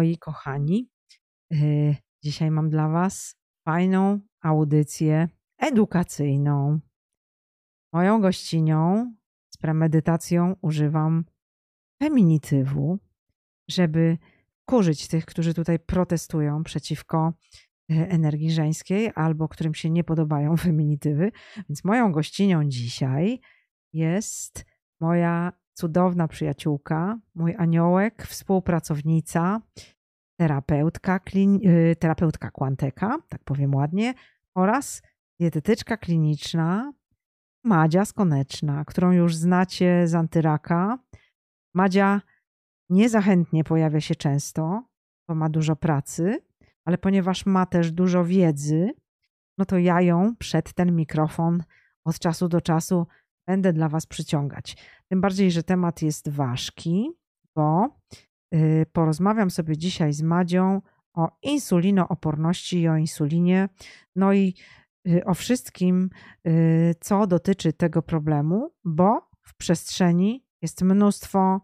moi kochani. Y, dzisiaj mam dla Was fajną audycję edukacyjną. Moją gościnią z premedytacją używam feminitywu, żeby kurzyć tych, którzy tutaj protestują przeciwko y, energii żeńskiej albo którym się nie podobają feminitywy. Więc moją gościnią dzisiaj jest moja cudowna przyjaciółka, mój aniołek, współpracownica, terapeutka, klin, y, terapeutka Quanteka, tak powiem ładnie, oraz dietetyczka kliniczna Madzia Skoneczna, którą już znacie z Antyraka. Madzia niezachętnie pojawia się często, bo ma dużo pracy, ale ponieważ ma też dużo wiedzy, no to ja ją przed ten mikrofon od czasu do czasu będę dla Was przyciągać. Tym bardziej, że temat jest ważki, bo y, porozmawiam sobie dzisiaj z Madzią o insulinooporności i o insulinie, no i y, o wszystkim, y, co dotyczy tego problemu, bo w przestrzeni jest mnóstwo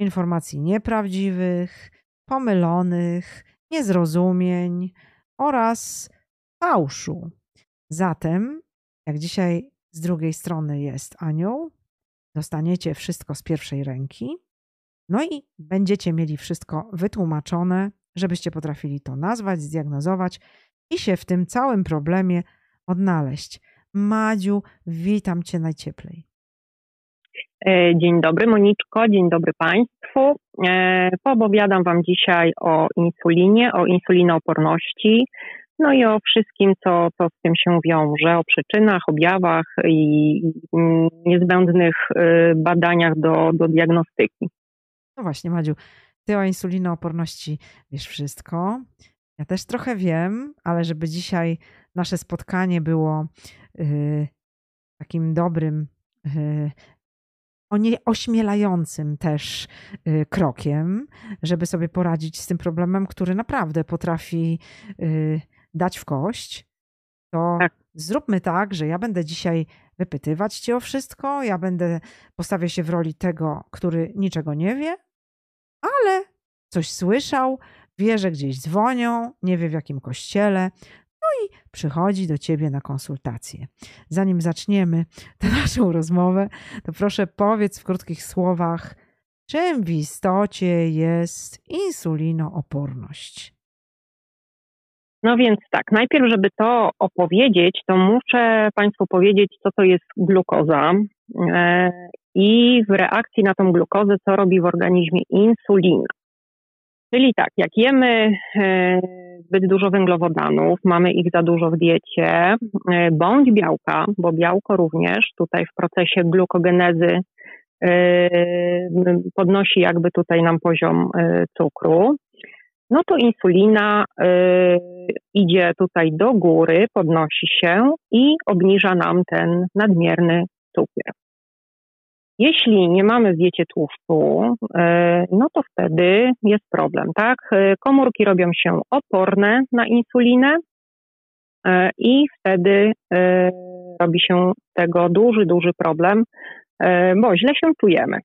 informacji nieprawdziwych, pomylonych, niezrozumień oraz fałszu. Zatem, jak dzisiaj z drugiej strony jest anioł, dostaniecie wszystko z pierwszej ręki, no i będziecie mieli wszystko wytłumaczone, żebyście potrafili to nazwać, zdiagnozować i się w tym całym problemie odnaleźć. Madziu, witam Cię najcieplej. E, dzień dobry Moniczko, dzień dobry Państwu. E, poopowiadam Wam dzisiaj o insulinie, o insulinooporności, no i o wszystkim, co, co z tym się wiąże, o przyczynach, objawach i niezbędnych y, badaniach do, do diagnostyki. No właśnie, Madziu, ty o insulinooporności wiesz wszystko. Ja też trochę wiem, ale żeby dzisiaj nasze spotkanie było yy, takim dobrym, yy, też yy, krokiem, żeby sobie poradzić z tym problemem, który naprawdę potrafi y, dać w kość, to tak. zróbmy tak, że ja będę dzisiaj wypytywać cię o wszystko, ja będę postawię się w roli tego, który niczego nie wie, ale coś słyszał, wie, że gdzieś dzwonią, nie wie w jakim kościele, no i przychodzi do ciebie na konsultację. Zanim zaczniemy tę naszą rozmowę, to proszę powiedz w krótkich słowach, czym w istocie jest insulinooporność. No więc tak, najpierw, żeby to opowiedzieć, to muszę Państwu powiedzieć, co to jest glukoza e, i w reakcji na tą glukozę, co robi w organizmie insulina. Czyli tak, jak jemy e, zbyt dużo węglowodanów, mamy ich za dużo w diecie, e, bądź białka, bo białko również tutaj w procesie glukogenezy podnosi jakby tutaj nam poziom cukru, no to insulina y, idzie tutaj do góry, podnosi się i obniża nam ten nadmierny cukier. Jeśli nie mamy w diecie tłuszczu, y, no to wtedy jest problem, tak? Y, komórki robią się oporne na insulinę y, i wtedy robi się tego duży, duży problem, bo źle się czujemy.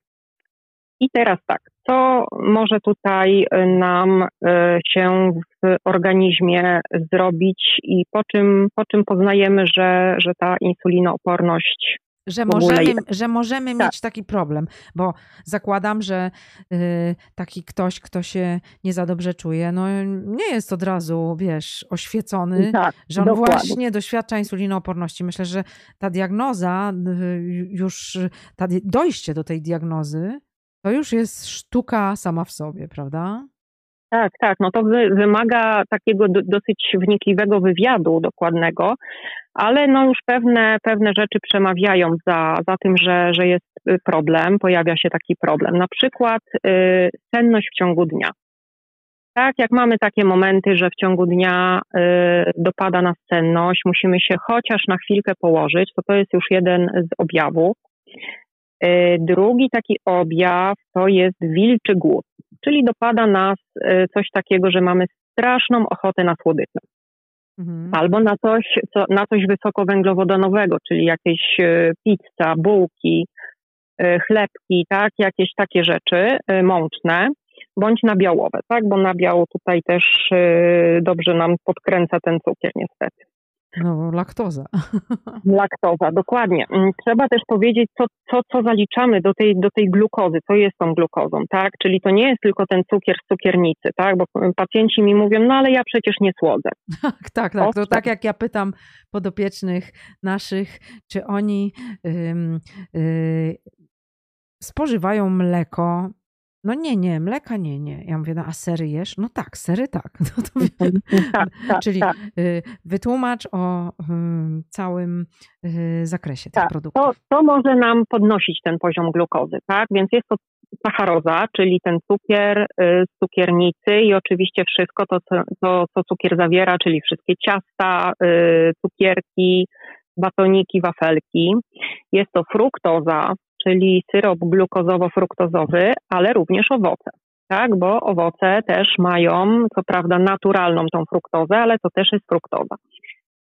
I teraz tak, co może tutaj y, nam y, się w organizmie zrobić i po czym, po czym poznajemy, że, że ta insulinooporność że możemy, że możemy tak. mieć taki problem, bo zakładam, że y, taki ktoś, kto się nie za dobrze czuje, no nie jest od razu, wiesz, oświecony, tak, że on dokładnie. właśnie doświadcza insulinooporności. Myślę, że ta diagnoza, już ta, dojście do tej diagnozy to już jest sztuka sama w sobie, prawda? Tak, tak. No to wy, wymaga takiego do, dosyć wnikliwego wywiadu dokładnego, ale no już pewne, pewne rzeczy przemawiają za, za tym, że, że jest y, problem, pojawia się taki problem. Na przykład y, senność w ciągu dnia. Tak, jak mamy takie momenty, że w ciągu dnia y, dopada nas senność, musimy się chociaż na chwilkę położyć, to to jest już jeden z objawów. E, drugi taki objaw to jest wilczy głód, czyli dopada nas e, coś takiego, że mamy straszną ochotę na słodycze. Mhm. Albo na coś, co, na coś wysokowęglowodanowego, czyli jakieś e, pizza, bułki, chlebki, tak, jakieś takie rzeczy mączne. bądź nabiałowe, tak? Bo nabiał tutaj też dobrze nam podkręca ten cukier niestety. No, laktoza. Laktoza, dokładnie. Mm, trzeba też powiedzieć, co, co, co zaliczamy do tej, do tej glukozy, co jest tą glukozą, tak? Czyli to nie jest tylko ten cukier z cukiernicy, tak? Bo pacjenci mi mówią, no ale ja przecież nie słodzę. Tak, tak, tak. To tak jak ja pytam podopiecznych naszych, czy oni yy, spożywają mleko no nie, nie, mleka nie, nie. Ja mówię, no a sery jesz? No tak, sery tak. No to tak, tak Czyli tak. Y, wytłumacz o całym y, zakresie tych tak, produktów. To, to może nam podnosić ten poziom glukozy, tak? Więc jest to sacharoza, czyli ten cukier y, z cukiernicy i oczywiście wszystko to, co, co cukier zawiera, czyli wszystkie ciasta, cukierki, batoniki, wafelki. Jest to fruktoza, czyli syrop glukozowo-fruktozowy, ale również owoce. Tak, bo owoce też mają, co prawda, naturalną tą fruktozę, ale to też jest fruktoza.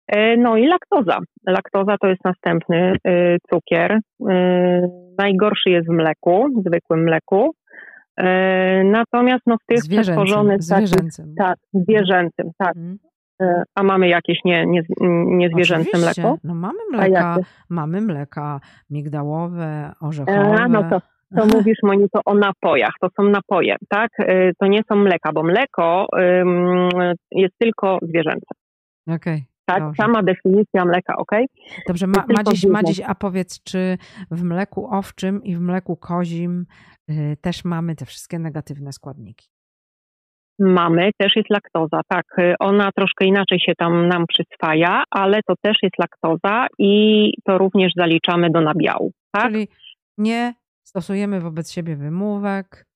E, no i laktoza. Laktoza to jest następny e, cukier. E, najgorszy jest w mleku, zwykłym mleku. Natomiast no, w tych przetworzonych zwierzęcym. tak, zwierzęcym, tak. Mm. E, a mamy jakieś nie, nie, niezwierzęce Oczywiście. mleko? No mamy mleka, mamy mleka migdałowe, orzechowe. A, no to, to mówisz Monito o napojach, to są napoje, tak? E, to nie są mleka, bo mleko jest tylko zwierzęce. Okej. Okay. Tak, Dobrze. sama definicja mleka, ok? Dobrze, ma, Madziś, a powiedz, czy w mleku owczym i w mleku kozim y, też mamy te wszystkie negatywne składniki? Mamy, też jest laktoza. Tak, ona troszkę inaczej się tam nam przyswaja, ale to też jest laktoza i to również zaliczamy do nabiału. Tak? Czyli nie stosujemy wobec siebie wymówek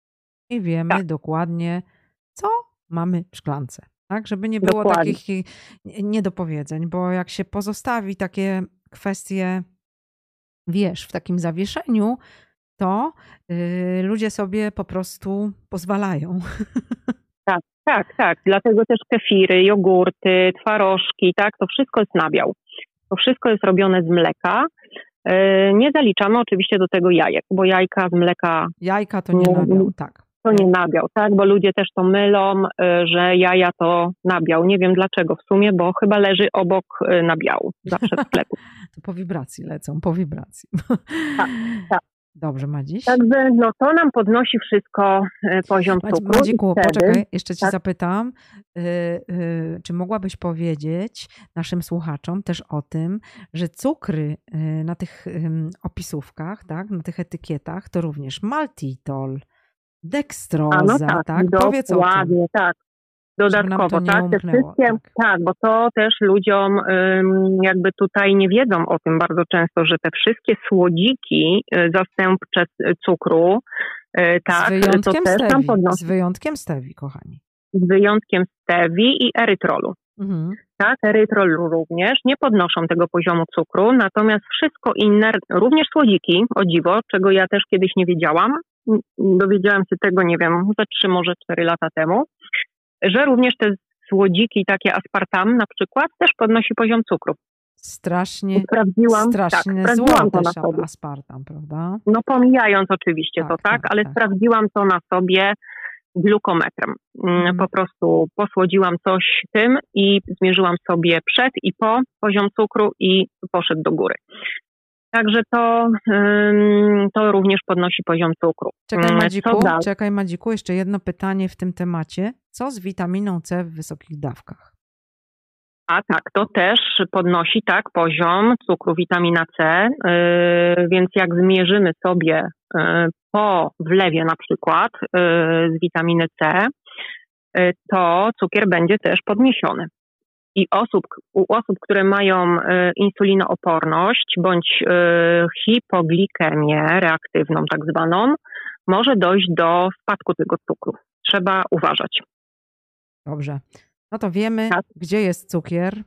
i wiemy tak. dokładnie, co mamy w szklance. Tak, żeby nie było dokładnie. takich niedopowiedzeń, bo jak się pozostawi takie kwestie, wiesz, w takim zawieszeniu, to yy, ludzie sobie po prostu pozwalają. Tak, tak, tak. Dlatego też kefiry, jogurty, twarożki, tak, to wszystko jest nabiał. To wszystko jest robione z mleka. E, nie zaliczamy oczywiście do tego jajek, bo jajka z mleka. Jajka to nie nabiał, tak. To nie nabiał, tak, bo ludzie też to mylą, e, że jaja to nabiał. Nie wiem dlaczego w sumie, bo chyba leży obok e, nabiału zawsze w sklepu. to po wibracji lecą, po wibracji. tak, tak. Dobrze, Madziś. Także no, to nam podnosi wszystko e, poziom cukru. Madziku, wtedy, poczekaj, jeszcze Cię tak. zapytam. Yy, yy, czy mogłabyś powiedzieć naszym słuchaczom też o tym, że cukry yy, na tych opisówkach, tak, na tych etykietach to również maltitol, dekstroza, no tak? tak? Powiedz o tym. tak dodatkowo, tak? Te wszystkie, tak. tak. bo to też ludziom jakby tutaj nie wiedzą o tym bardzo często, że te wszystkie słodziki y, zastępcze cukru, y, tak, z wyjątkiem to też stewi, tam podnosi. Z wyjątkiem stewi, kochani. Z wyjątkiem stewi i erytrolu. Mhm. Tak, erytrol również nie podnoszą tego poziomu cukru, natomiast wszystko inne, również słodziki, o dziwo, czego ja też kiedyś nie wiedziałam, dowiedziałam się tego, nie wiem, za trzy, może cztery lata temu, że również te słodziki, takie aspartam na przykład, też podnosi poziom cukru. Strasznie, sprawdziłam, strasznie tak, sprawdziłam to na sobie. aspartam, prawda? No pomijając oczywiście tak, to, tak, tak ale tak. sprawdziłam to na sobie glukometrem. Mm. Po prostu posłodziłam coś tym i zmierzyłam sobie przed i po poziom cukru i poszedł do góry. Także to, to również podnosi poziom cukru. Czekaj mm, Madziku, czekaj Madziku, jeszcze jedno pytanie w tym temacie. Co z witaminą C w wysokich dawkach? A tak, to też podnosi tak poziom cukru witamina C, yy, więc jak zmierzymy sobie yy, po wlewie na przykład yy, z witaminy C, to cukier będzie też podniesiony. I osób, u osób, które mają insulinooporność bądź hipoglikemię reaktywną tak zwaną, może dojść do spadku tego cukru. Trzeba uważać. Dobrze. No to wiemy, tak. gdzie jest cukier.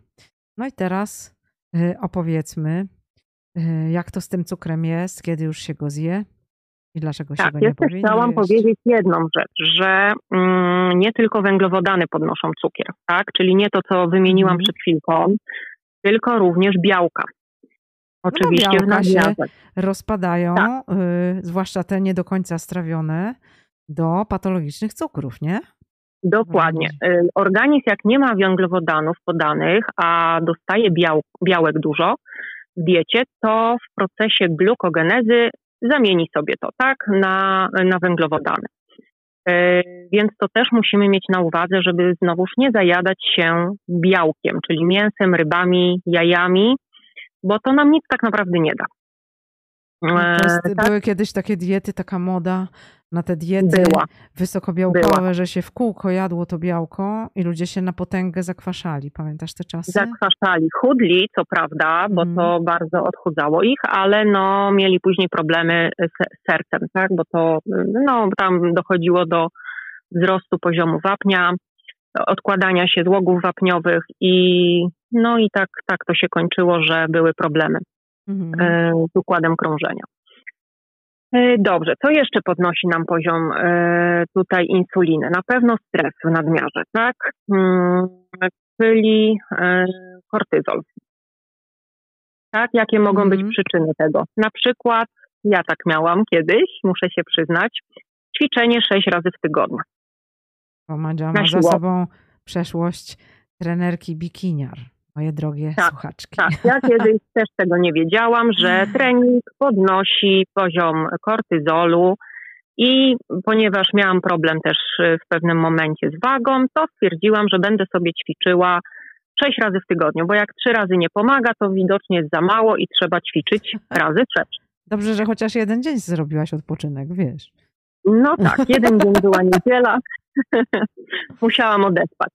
No i teraz y, opowiedzmy, jak to z tym cukrem jest, kiedy już się go zje i dlaczego tak, się go nie chciałam jeść. powiedzieć jedną rzecz, że mm, nie tylko węglowodany podnoszą cukier, tak? Czyli nie to, co wymieniłam mm. przed chwilką, tylko również białka. No Oczywiście no białka się rozpadają, tak. y, zwłaszcza te nie do końca strawione do patologicznych cukrów, nie? Dokładnie. Y, organizm, jak nie ma węglowodanów podanych, a dostaje biał, białek dużo w diecie, to w procesie glukogenezy zamieni sobie to, tak, na, na węglowodany. Y, więc to też musimy mieć na uwadze, żeby znowuż nie zajadać się białkiem, czyli mięsem, rybami, jajami, bo to nam nic tak naprawdę nie da. No, jest, tak? Były kiedyś takie diety, taka moda na te diety Była. wysokobiałkowe, Była. że się w kółko jadło to białko i ludzie się na potęgę zakwaszali. Pamiętasz te czasy? Zakwaszali. Chudli, co prawda, bo mm. to bardzo odchudzało ich, ale no, mieli później problemy z sercem, tak? bo to no, tam dochodziło do wzrostu poziomu wapnia, odkładania się złogów wapniowych i no i tak, tak to się kończyło, że były problemy mm. z układem krążenia. E, dobrze, co jeszcze podnosi nam poziom e, tutaj insuliny? Na pewno stres w nadmiarze, tak? Mm, czyli e, kortyzol. Tak? Jakie mogą być mhm. przyczyny tego? Na przykład, ja tak miałam kiedyś, muszę się przyznać, ćwiczenie sześć razy w tygodniu. Bo Madzia ma za sobą przeszłość trenerki bikiniar moje drogie tak, słuchaczki. Tak, ja kiedyś też tego nie wiedziałam, że trening podnosi poziom kortyzolu i ponieważ miałam problem też w pewnym momencie z wagą, to stwierdziłam, że będę sobie ćwiczyła sześć razy w tygodniu, bo jak trzy razy nie pomaga, to widocznie jest za mało i trzeba ćwiczyć razy sześć. Dobrze, że chociaż jeden dzień zrobiłaś odpoczynek, wiesz. No tak, jeden dzień była niedziela. Musiałam odespać.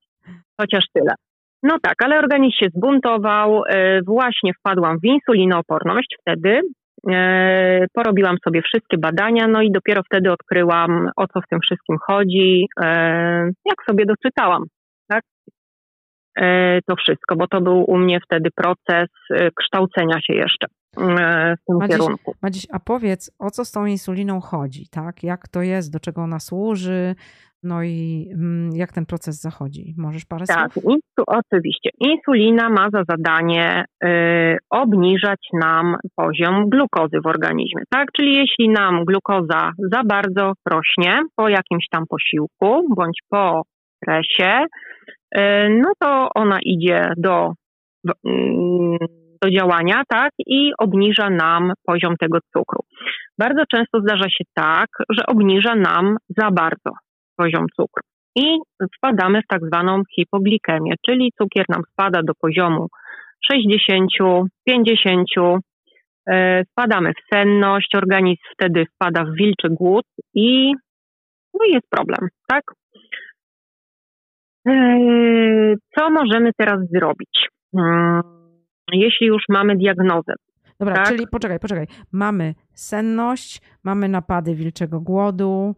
Chociaż tyle. No tak, ale organizm się zbuntował, e, właśnie wpadłam w insulinooporność wtedy, e, porobiłam sobie wszystkie badania, no i dopiero wtedy odkryłam, o co w tym wszystkim chodzi, e, jak sobie doczytałam, tak? To wszystko, bo to był u mnie wtedy proces kształcenia się jeszcze w tym Madziś, kierunku. Madziś, a powiedz, o co z tą insuliną chodzi, tak? Jak to jest, do czego ona służy, no i mm, jak ten proces zachodzi? Możesz parę tak, słów? Tak, oczywiście. Insulina ma za zadanie y, obniżać nam poziom glukozy w organizmie, tak? Czyli jeśli nam glukoza za bardzo rośnie po jakimś tam posiłku bądź po stresie, y, no to ona idzie do, y, do działania, tak? I obniża nam poziom tego cukru. Bardzo często zdarza się tak, że obniża nam za bardzo poziom cukru. I wpadamy w tak zwaną hipoglikemię, czyli cukier nam spada do poziomu 60, 50, e, spadamy w senność, organizm wtedy wpada w wilczy głód i no jest problem, tak? E, co możemy teraz zrobić? Mm, jeśli już mamy diagnozę. Dobra, tak? czyli poczekaj, poczekaj. Mamy senność, mamy napady wilczego głodu,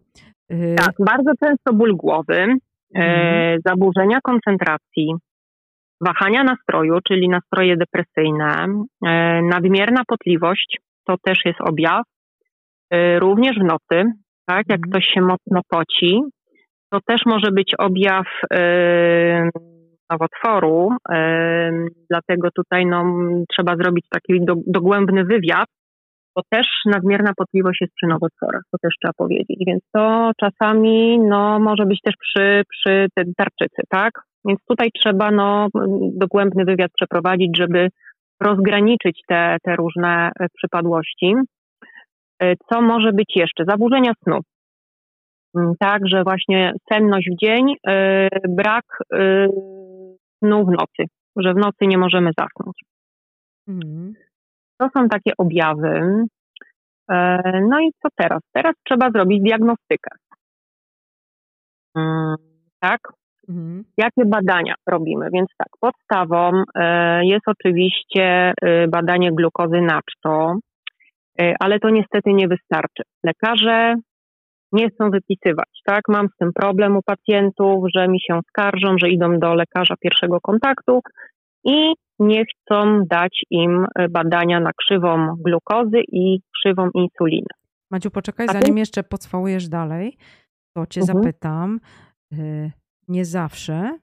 tak, bardzo często ból głowy, mm. zaburzenia koncentracji, wahania nastroju, czyli nastroje depresyjne, e, nadmierna potliwość, to też jest objaw. Również w nocy, tak, jak mm. ktoś się mocno poci, to też może być objaw nowotworu, dlatego tutaj no, trzeba zrobić taki dogłębny wywiad, bo też nadmierna potliwość jest przy nowotworach, to też trzeba powiedzieć, więc to czasami no, może być też przy, przy tarczycy, tak? Więc tutaj trzeba no, dogłębny wywiad przeprowadzić, żeby rozgraniczyć te, te różne e, przypadłości. E, co może być jeszcze? Zaburzenia snu. Mm, tak, że właśnie senność w dzień, e, brak snu w nocy, że w nocy nie możemy zasnąć. Mhm. To są takie objawy. E, no i co teraz? Teraz trzeba zrobić diagnostykę. Mm, tak? Mhm. Jakie badania robimy? Więc tak, podstawą e, jest oczywiście e, badanie glukozy na czto, ale to niestety nie wystarczy. Lekarze nie chcą wypisywać, tak? Mam z tym problem u pacjentów, że mi się skarżą, że idą do lekarza pierwszego kontaktu i nie chcą dać im e, badania na krzywą glukozy i krzywą insuliny. Maciu, poczekaj, zanim jeszcze pocwałujesz dalej, to cię mhm. zapytam. E, nie zawsze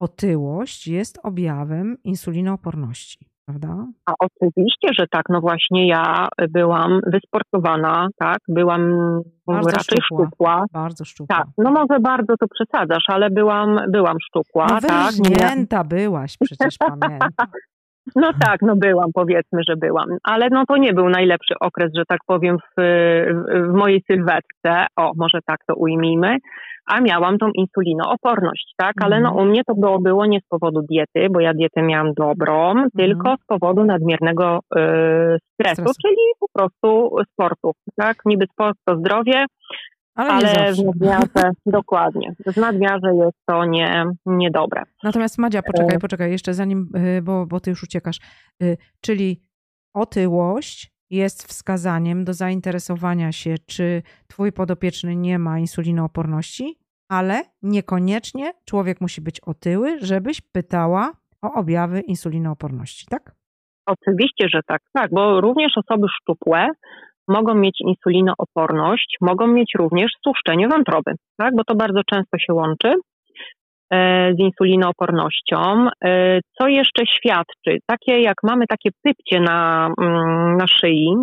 otyłość jest objawem insulinooporności. Prawda? A oczywiście, że tak. No właśnie ja byłam wysportowana, tak? Byłam Bardzo raczej szczupła. szczupła. Bardzo szczupła. Tak, no może bardzo to przesadzasz, ale byłam, byłam szczupła, No tak? Nie, byłaś, przecież pamiętam. no tak, no byłam, powiedzmy, że byłam. Ale no to nie był najlepszy okres, że tak powiem, w, w mojej sylwetce. O, może tak to ujmijmy. A miałam tą insulinooporność, tak? Ale no Mhm. u mnie to było, było nie z powodu diety, bo ja dietę miałam dobrą, tylko z powodu nadmiernego y, stresu, Stresu. czyli po prostu sportu, tak? Niby sport to zdrowie, Ale, ale w nadmiarze, dokładnie, w nadmiarze jest to nie, niedobre. Natomiast Madzia, poczekaj, E. poczekaj, jeszcze zanim, y, bo, bo ty już uciekasz. Y, Czyli otyłość jest wskazaniem do zainteresowania się, czy twój podopieczny nie ma insulinooporności, ale niekoniecznie człowiek musi być otyły, żebyś pytała o objawy insulinooporności, tak? Oczywiście, że tak, tak, bo również osoby szczupłe mogą mieć insulinooporność, mogą mieć również tłuszczenie wątroby, tak, bo to bardzo często się łączy z insulinoopornością. E, Co jeszcze świadczy? Takie jak mamy takie pypcie na, mm, na szyi,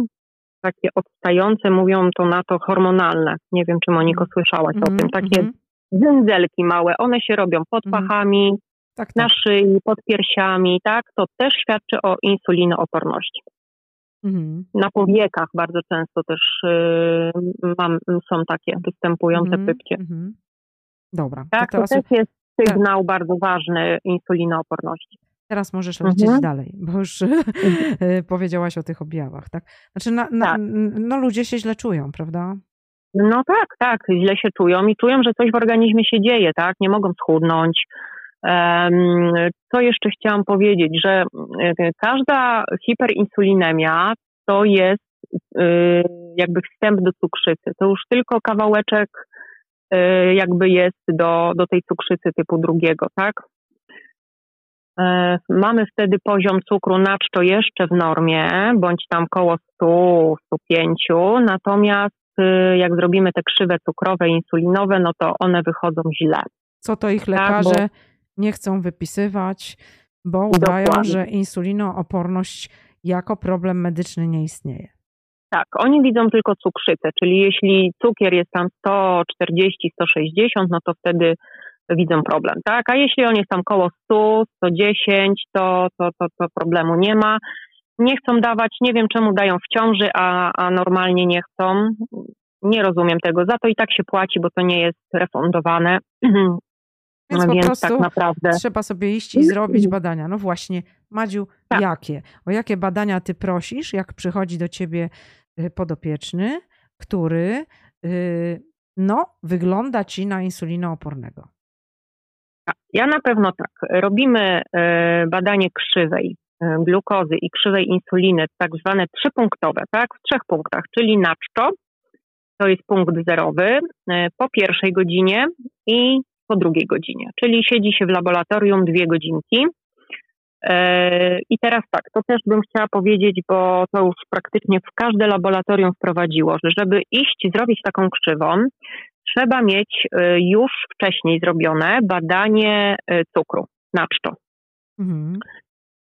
takie odstające, mówią to na to hormonalne. Nie wiem, czy Moniko słyszałaś o Mhm, tym. Takie dzędzelki małe, one się robią pod Mhm. pachami, Tak, na tak. szyi, pod piersiami, tak? To też świadczy o insulinooporności. Mhm. Na powiekach bardzo często też yy, mam, są takie występujące Mhm, pypcie. mhm. Dobra, Tak, to to teraz, też jest sygnał bardzo ważny insulinooporności. teraz możesz Mhm. lecieć dalej, bo już y, powiedziałaś o tych objawach, tak? Znaczy, na, na, Tak. no ludzie się źle czują, prawda? No tak, tak, źle się czują i czują, że coś w organizmie się dzieje, tak? Nie mogą schudnąć. Co jeszcze chciałam powiedzieć, że y, każda hiperinsulinemia to jest y, jakby wstęp do cukrzycy. To już tylko kawałeczek jakby jest do, do tej cukrzycy typu drugiego, tak? E, Mamy wtedy poziom cukru naczczo jeszcze w normie, bądź tam koło 100, 105, natomiast y, jak zrobimy te krzywe cukrowe, insulinowe, no to one wychodzą źle. Co to ich Tak, bo- lekarze nie chcą wypisywać, bo udają, Dokładnie. że insulinooporność jako problem medyczny nie istnieje. Tak, oni widzą tylko cukrzycę, czyli jeśli cukier jest tam 140, 160, no to wtedy widzą problem, tak? A jeśli on jest tam koło 100, 110, to, to, to, to problemu nie ma. Nie chcą dawać, nie wiem czemu dają w ciąży, a, a normalnie nie chcą. Nie rozumiem tego. Za to i tak się płaci, bo to nie jest refundowane. Więc po Więc prostu tak naprawdę trzeba sobie iść i zrobić badania. No właśnie, Madziu, Tak. jakie? O jakie badania ty prosisz, jak przychodzi do ciebie podopieczny, który y, no, wygląda ci na insulinoopornego? Ja na pewno tak. Robimy e, badanie krzywej e, glukozy i krzywej insuliny, tak zwane trzypunktowe, tak? W trzech punktach, czyli naczczo, to jest punkt zerowy, e, po pierwszej godzinie i po drugiej godzinie. Czyli siedzi się w laboratorium dwie godzinki. E, I teraz tak, to też bym chciała powiedzieć, bo to już praktycznie w każde laboratorium wprowadziło, że żeby iść zrobić taką krzywą, trzeba mieć e, już wcześniej zrobione badanie e, cukru naczczo. Mhm.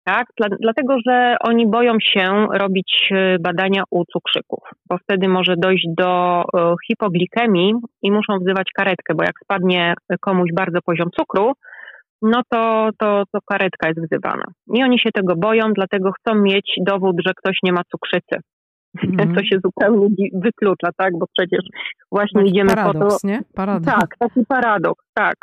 Tak? Dla, dlatego, że oni boją się robić badania u cukrzyków, bo wtedy może dojść do hipoglikemii i muszą wzywać karetkę, bo jak spadnie komuś bardzo poziom cukru, no to, to, to karetka jest wzywana. I oni się tego boją, dlatego chcą mieć dowód, że ktoś nie ma cukrzycy. Mhm. Co się zupełnie wyklucza, tak? Bo przecież właśnie Taki idziemy po to, paradoks, nie? Paradoks. tak, taki paradoks, tak.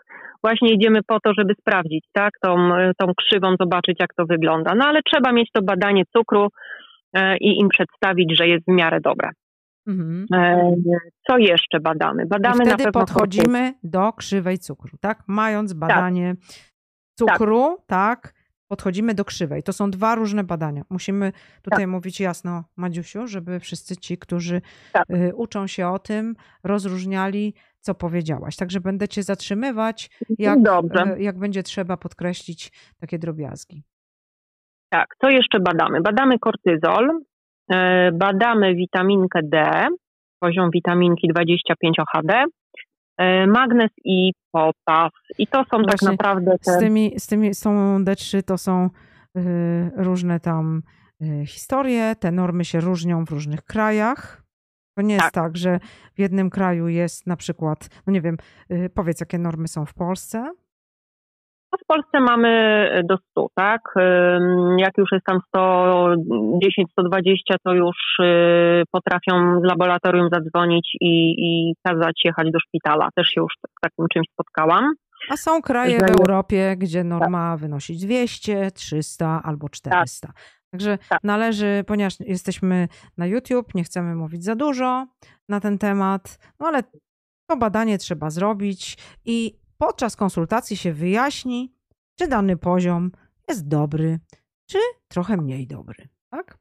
Właśnie idziemy po to, żeby sprawdzić, tak, tą, tą krzywą, zobaczyć, jak to wygląda. No ale trzeba mieć to badanie cukru e, i im przedstawić, że jest w miarę dobre. Mhm. E, co jeszcze badamy? I Badamy na wtedy pewno podchodzimy do krzywej cukru, tak? Mając badanie cukru, tak. podchodzimy do krzywej. To są dwa różne badania. Musimy tutaj mówić jasno, Madziusiu, żeby wszyscy ci, którzy Tak. y, uczą się o tym, rozróżniali, co powiedziałaś. Także będę cię zatrzymywać, jak, Dobrze. y, jak będzie trzeba podkreślić takie drobiazgi. Tak, co jeszcze badamy? Badamy kortyzol, badamy witaminkę D, poziom witaminki 25-OHD, e, magnez i potas. I to są tak Właśnie naprawdę te... Z tymi, z tymi, z tą D3 to są różne tam historie, te normy się różnią w różnych krajach. To nie jest tak. tak, że w jednym kraju jest na przykład, no nie wiem, powiedz, jakie normy są w Polsce? No w Polsce mamy do 100, tak? Jak już jest tam 110, 120, to już y, potrafią z laboratorium zadzwonić i, i kazać jechać do szpitala. Też się już z takim czymś spotkałam. A są kraje w Europie, gdzie norma tak. wynosi 200, 300 albo 400. Tak. Także tak. należy, ponieważ jesteśmy na YouTube, nie chcemy mówić za dużo na ten temat, no ale to badanie trzeba zrobić i podczas konsultacji się wyjaśni, czy dany poziom jest dobry, czy trochę mniej dobry, tak?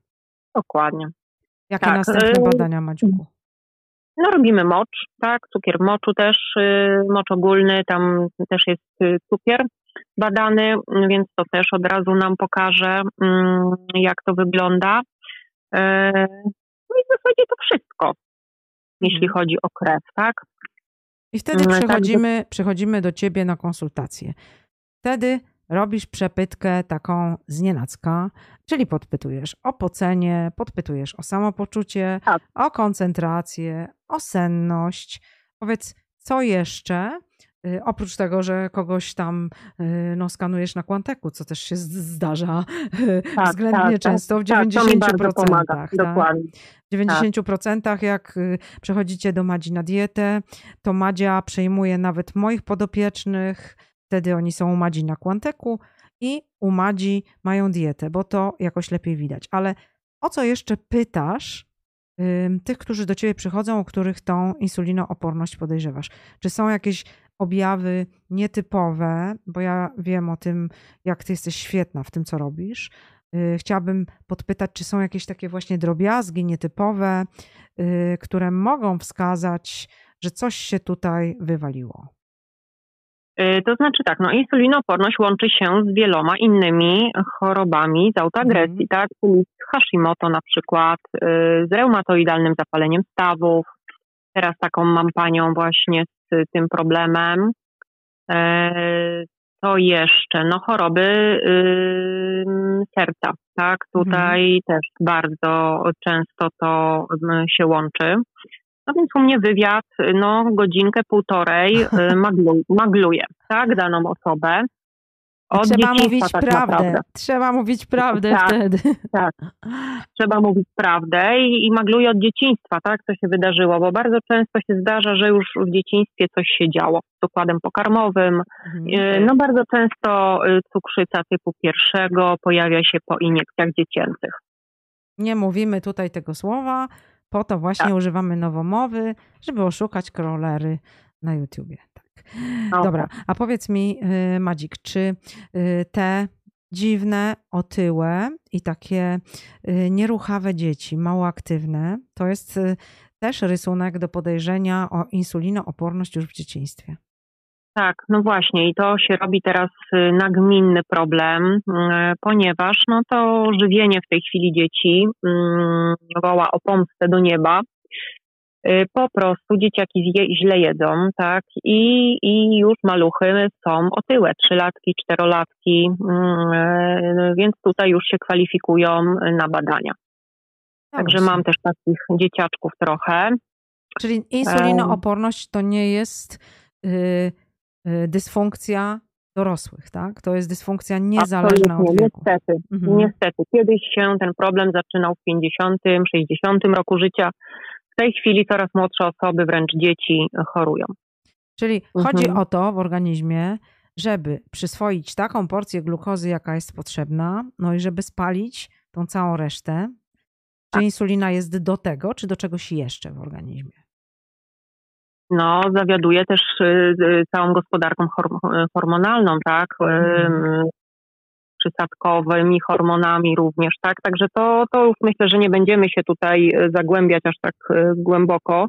Dokładnie. Jakie tak. następne badania, Madziuku? No robimy mocz, tak, cukier moczu też, y, mocz ogólny, tam też jest y, cukier badany, więc to też od razu nam pokaże, mm, jak to wygląda. No i w zasadzie to wszystko, jeśli mhm. chodzi o krew, tak? I wtedy mm, przechodzimy, przechodzimy do ciebie na konsultację. Wtedy robisz przepytkę taką z nienacka, czyli podpytujesz o pocenie, podpytujesz o samopoczucie, tak. o koncentrację, o senność. Powiedz, co jeszcze? Y, oprócz tego, że kogoś tam y, no, skanujesz na kwanteku, co też się zdarza tak, względnie tak, tak. często, w 90%. Tak, pomaga, tak? dokładnie. W 90% tak. jak y, przechodzicie do Madzi na dietę, to Madzia przejmuje nawet moich podopiecznych, wtedy oni są u Madzi na kwanteku i u Madzi mają dietę, bo to jakoś lepiej widać. Ale o co jeszcze pytasz tych, którzy do ciebie przychodzą, o których tą insulinooporność podejrzewasz? Czy są jakieś objawy nietypowe, bo ja wiem o tym, jak ty jesteś świetna w tym, co robisz. Y, chciałabym podpytać, czy są jakieś takie właśnie drobiazgi nietypowe, y, które mogą wskazać, że coś się tutaj wywaliło. Y, to znaczy tak, no insulinoporność łączy się z wieloma innymi chorobami z autoagresji, mm. tak, czyli z Hashimoto na przykład, z reumatoidalnym zapaleniem stawów. Teraz taką mam panią właśnie z tym problemem. To e, jeszcze, no choroby y, serca, tak? Tutaj mhm. też bardzo często to się łączy. No więc u mnie wywiad, no godzinkę, półtorej y, magluje, tak, daną osobę. Od Trzeba mówić tak prawdę. Naprawdę. Trzeba mówić prawdę tak, wtedy. Tak. Trzeba mówić prawdę i, i magluję od dzieciństwa, tak, co się wydarzyło, bo bardzo często się zdarza, że już w dzieciństwie coś się działo z układem pokarmowym. Mhm. No bardzo często y, cukrzyca typu pierwszego pojawia się po iniekcjach dziecięcych. Nie mówimy tutaj tego słowa, po to właśnie tak. używamy nowomowy, żeby oszukać krolery na YouTubie. Okay. Dobra, a powiedz mi, y, Madzik, czy y, te dziwne, otyłe i takie y, nieruchawe dzieci, mało aktywne, to jest też rysunek do podejrzenia o insulinooporność już w dzieciństwie. Tak, no właśnie i to się robi teraz nagminny problem, ponieważ no to żywienie w tej chwili dzieci mm, woła o pomstę do nieba po prostu dzieciaki źle jedzą, tak, i, i już maluchy są otyłe, trzylatki, czterolatki, mm, y, więc tutaj już się kwalifikują na badania. Także mam też takich dzieciaczków trochę. Czyli insulinooporność to nie jest y, dysfunkcja dorosłych, tak? To jest dysfunkcja niezależna Absolutnie, od wieku. Niestety, mhm. niestety. Kiedyś się ten problem zaczynał w 50, 60 roku życia, w tej chwili coraz młodsze osoby, wręcz dzieci, chorują. Czyli mhm. chodzi o to w organizmie, żeby przyswoić taką porcję glukozy, jaka jest potrzebna, no i żeby spalić tą całą resztę. Czy tak. insulina jest do tego, czy do czegoś jeszcze w organizmie? No, zawiaduje też y, y, całą gospodarką hormonalną, tak? Mhm przysadkowymi hormonami również, tak? Także to, to już myślę, że nie będziemy się tutaj e, zagłębiać aż tak e, głęboko.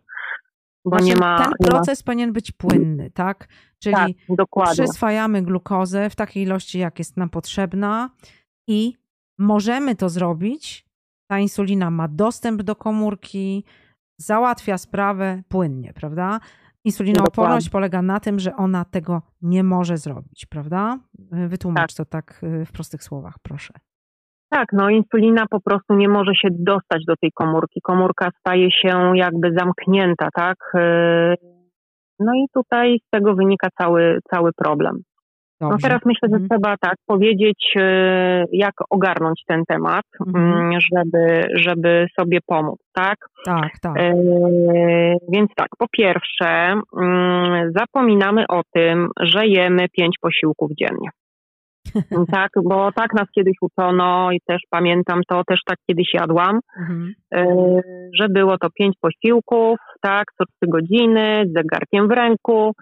Bo nie ma, ten proces ma... powinien być płynny, tak? Czyli tak, przyswajamy glukozę w takiej ilości, jak jest nam potrzebna i możemy to zrobić. Ta insulina ma dostęp do komórki, załatwia sprawę płynnie, prawda? Insulinooporność polega na tym, że ona tego nie może zrobić, prawda? Wytłumacz tak. to tak y, w prostych słowach, proszę. Tak, no insulina po prostu nie może się dostać do tej komórki. Komórka staje się jakby zamknięta, tak? E, no i tutaj z tego wynika cały, cały problem. No teraz myślę, że mhm. trzeba tak powiedzieć, e, jak ogarnąć ten temat, mhm. Mm, żeby, żeby sobie pomóc, tak? Tak, tak. E, więc tak, po pierwsze, mm, zapominamy o tym, że jemy pięć posiłków dziennie. tak, bo tak nas kiedyś uczono i też pamiętam to, też tak kiedyś jadłam, mhm. E, że było to pięć posiłków, tak, co trzy godziny, z zegarkiem w ręku,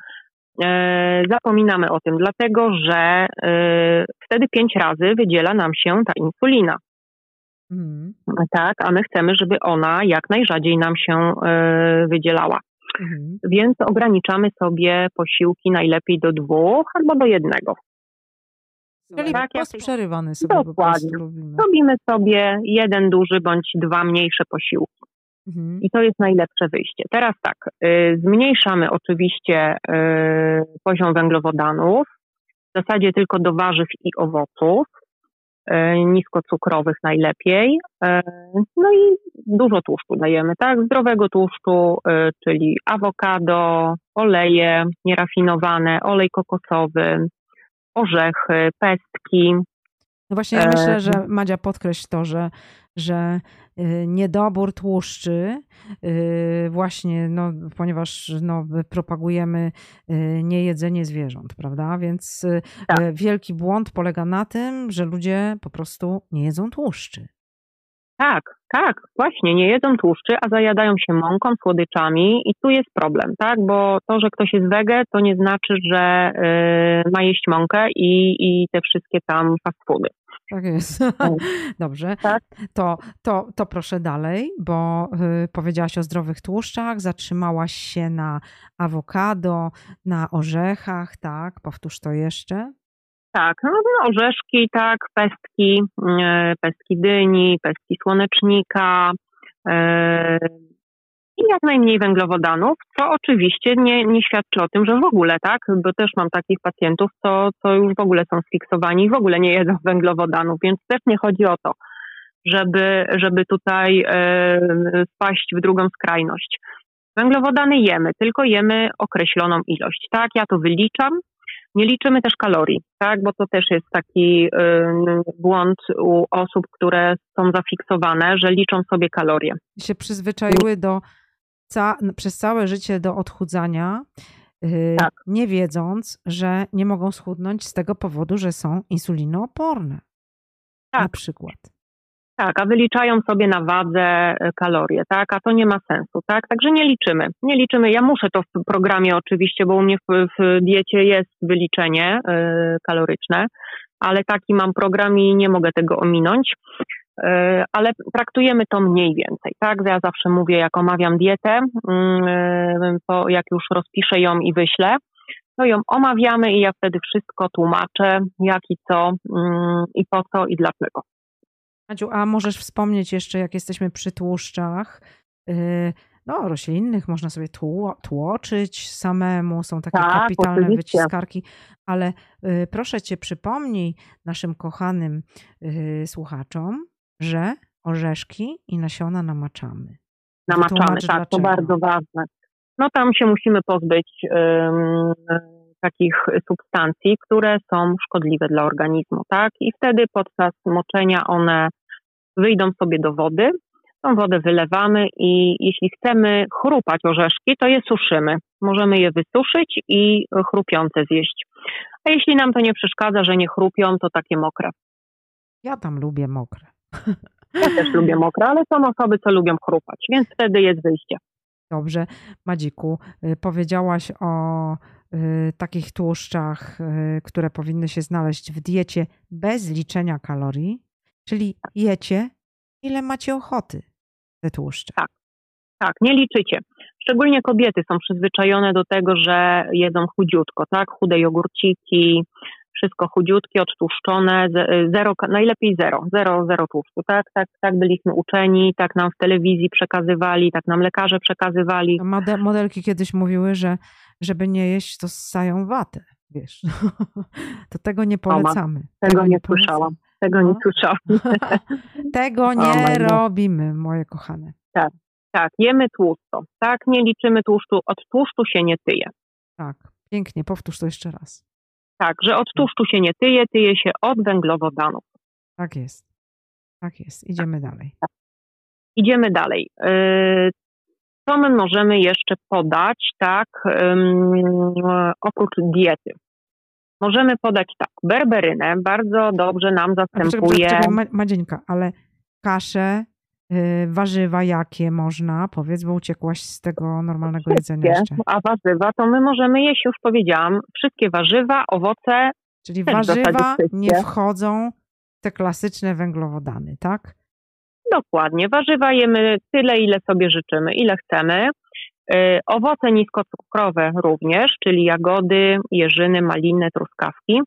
zapominamy o tym, dlatego że e, wtedy pięć razy wydziela nam się ta insulina. Mhm. Tak, a my chcemy, żeby ona jak najrzadziej nam się e, wydzielała. Mhm. Więc ograniczamy sobie posiłki najlepiej do dwóch albo do jednego. Czyli tak, przerywany sobie Dokładnie. Robimy sobie jeden duży bądź dwa mniejsze posiłki. Mhm. I to jest najlepsze wyjście. Teraz tak, y, zmniejszamy oczywiście y, poziom węglowodanów, w zasadzie tylko do warzyw i owoców, y, niskocukrowych najlepiej. No i dużo tłuszczu dajemy, tak? Zdrowego tłuszczu, czyli awokado, oleje nierafinowane, olej kokosowy, orzechy, pestki. No właśnie ja myślę, że Madzia podkreśl to, że że y, niedobór tłuszczy, y, właśnie, no, ponieważ no, propagujemy y, niejedzenie zwierząt, prawda? Więc tak. wielki błąd polega na tym, że ludzie po prostu nie jedzą tłuszczy. Tak, tak, właśnie, nie jedzą tłuszczy, a zajadają się mąką, słodyczami i tu jest problem, tak, bo to, że ktoś jest wege, to nie znaczy, że y, ma jeść mąkę i, i te wszystkie tam fast foody. Tak jest. Tak. Dobrze. Tak? To, to, to proszę dalej, bo y, powiedziałaś o zdrowych tłuszczach, zatrzymałaś się na awokado, na orzechach, tak? Powtórz to jeszcze. Tak, no, no orzeszki, tak, pestki, y, pestki dyni, pestki słonecznika, y, i jak najmniej węglowodanów, co oczywiście nie, nie świadczy o tym, że w ogóle, tak, bo też mam takich pacjentów, co, co już w ogóle są sfiksowani i w ogóle nie jedzą węglowodanów, więc też nie chodzi o to, żeby, żeby tutaj e, spaść w drugą skrajność. Węglowodany jemy, tylko jemy określoną ilość, tak, ja to wyliczam, nie liczymy też kalorii, tak, bo to też jest taki y, błąd u osób, które są zafiksowane, że liczą sobie kalorie. Się przyzwyczaiły do ca przez całe życie do odchudzania, yy, tak. nie wiedząc, że nie mogą schudnąć z tego powodu, że są insulinooporne. Tak. Na przykład. Tak, a wyliczają sobie na wadze e, kalorie, tak, a to nie ma sensu, tak, także nie liczymy, nie liczymy, ja muszę to w programie oczywiście, bo u mnie w, w diecie jest wyliczenie y, kaloryczne, ale taki mam program i nie mogę tego ominąć. E, ale traktujemy to mniej więcej, tak? Ja zawsze mówię, jak omawiam dietę, mm, to jak już rozpiszę ją i wyślę, to ją omawiamy i ja wtedy wszystko tłumaczę, jak i co, mm, i po co, i dlaczego. Madziu, a możesz wspomnieć jeszcze, jak jesteśmy przy tłuszczach, y, no, roślinnych, można sobie tło, tłoczyć samemu, są takie tak, kapitalne oczywiście. wyciskarki, ale y, proszę cię, przypomnij naszym kochanym y, słuchaczom, że orzeszki i nasiona namaczamy. Namaczamy, tak, to bardzo ważne. No tam się musimy pozbyć um, takich substancji, które są szkodliwe dla organizmu, tak? I wtedy podczas moczenia one wyjdą sobie do wody, tą wodę wylewamy i jeśli chcemy chrupać orzeszki, to je suszymy. Możemy je wysuszyć i chrupiące zjeść. A jeśli nam to nie przeszkadza, że nie chrupią, to takie mokre. Ja tam lubię mokre. Ja też lubię mokre, ale są osoby, co lubią chrupać, więc wtedy jest wyjście. Dobrze. Madziku, y, powiedziałaś o y, takich tłuszczach, y, które powinny się znaleźć w diecie bez liczenia kalorii, czyli jecie ile macie ochoty te tłuszcze. Tak, tak, nie liczycie. Szczególnie kobiety są przyzwyczajone do tego, że jedzą chudziutko, tak? Chude jogurciki, wszystko chudziutkie, odtłuszczone, zero, najlepiej zero, zero, zero tłuszczu, tak, tak, tak byliśmy uczeni, tak nam w telewizji przekazywali, tak nam lekarze przekazywali. modelki kiedyś mówiły, że żeby nie jeść, to ssają watę, wiesz. to tego nie polecamy. tego, tego, nie, nie słyszałam. tego nie słyszałam. tego nie robimy, moje kochane. Tak, tak, jemy tłusto, tak, nie liczymy tłuszczu, od tłuszczu się nie tyje. Tak, pięknie, powtórz to jeszcze raz. Tak, że od tłuszczu się nie tyje, tyje się od węglowodanów. Tak jest, tak jest, idziemy dalej. Tak. Idziemy dalej. Y, co my możemy jeszcze podać, tak, oprócz diety? Możemy podać tak, berberynę, bardzo dobrze nam zastępuje... Czekaj, czekaj, Madzieńka, ale kaszę, warzywa jakie można? Powiedz, bo uciekłaś z tego normalnego jedzenia jeszcze. A warzywa to my możemy jeść, już powiedziałam, wszystkie warzywa, owoce. Czyli warzywa nie wchodzą w te klasyczne węglowodany, tak? Dokładnie. Warzywa jemy tyle, ile sobie życzymy, ile chcemy. Y, owoce niskocukrowe również, czyli jagody, jeżyny, maliny, truskawki.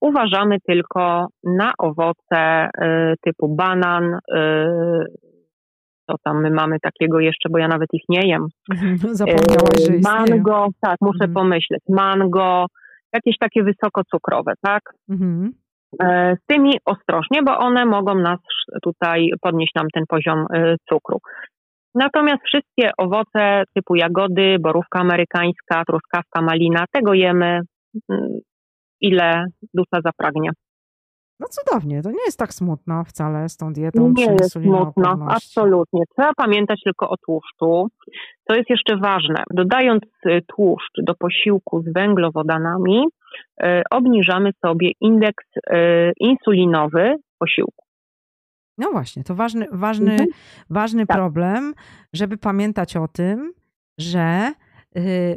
Uważamy tylko na owoce y, typu banan, y, co tam my mamy takiego jeszcze, bo ja nawet ich nie jem. Zapomniałaś, że Mango, tak, muszę mhm. pomyśleć. Mango, jakieś takie wysokocukrowe, tak? Mhm. E, z tymi ostrożnie, bo one mogą nas tutaj podnieść nam ten poziom e, cukru. Natomiast wszystkie owoce typu jagody, borówka amerykańska, truskawka, malina, tego jemy mm, ile dusza zapragnie. No cudownie, to nie jest tak smutno wcale z tą dietą. Nie jest smutno, absolutnie. Trzeba pamiętać tylko o tłuszczu. To jest jeszcze ważne. Dodając y, tłuszcz do posiłku z węglowodanami, y, obniżamy sobie indeks y, insulinowy posiłku. No właśnie, to ważny, ważny, mhm. ważny tak. problem, żeby pamiętać o tym, że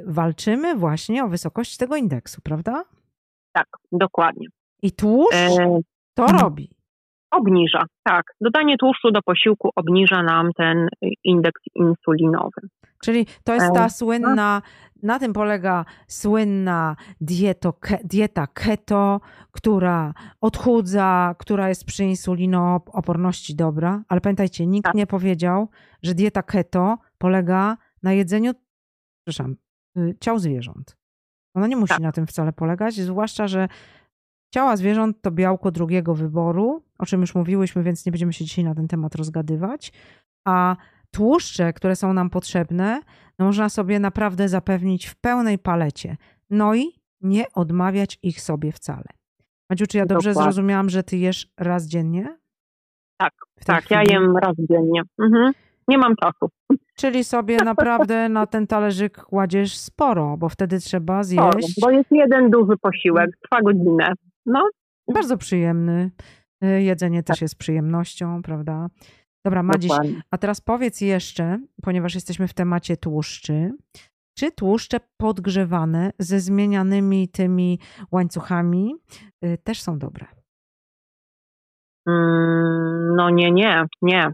walczymy właśnie o wysokość tego indeksu, prawda? Tak, dokładnie. I tłuszcz e, to mhm. robi. Obniża, tak. Dodanie tłuszczu do posiłku obniża nam ten indeks insulinowy. Czyli to jest ta e, słynna, na tym polega słynna dieto, dieta keto, która odchudza, która jest przy insulinooporności dobra. Ale pamiętajcie, nikt tak. nie powiedział, że dieta keto polega na jedzeniu, przepraszam, y, ciał zwierząt. Ona nie musi tak. na tym wcale polegać, zwłaszcza, że Ciała zwierząt to białko drugiego wyboru, o czym już mówiłyśmy, więc nie będziemy się dzisiaj na ten temat rozgadywać. A tłuszcze, które są nam potrzebne, no można sobie naprawdę zapewnić w pełnej palecie. No i nie odmawiać ich sobie wcale. Madziu, czy ja dobrze Dokładnie. zrozumiałam, że ty jesz raz dziennie? Tak, tak, chwili? ja jem raz dziennie. Mhm. Nie mam czasu. Czyli sobie naprawdę na ten talerzyk kładziesz sporo, bo wtedy trzeba zjeść. Sporo, bo jest jeden duży posiłek, trwa godzinę. No. Bardzo przyjemny. Y, jedzenie też tak. jest przyjemnością, prawda? Dobra, Madziś, a teraz powiedz jeszcze, ponieważ jesteśmy w temacie tłuszczy, czy tłuszcze podgrzewane ze zmienianymi tymi łańcuchami y, też są dobre? Mm, no nie, nie, nie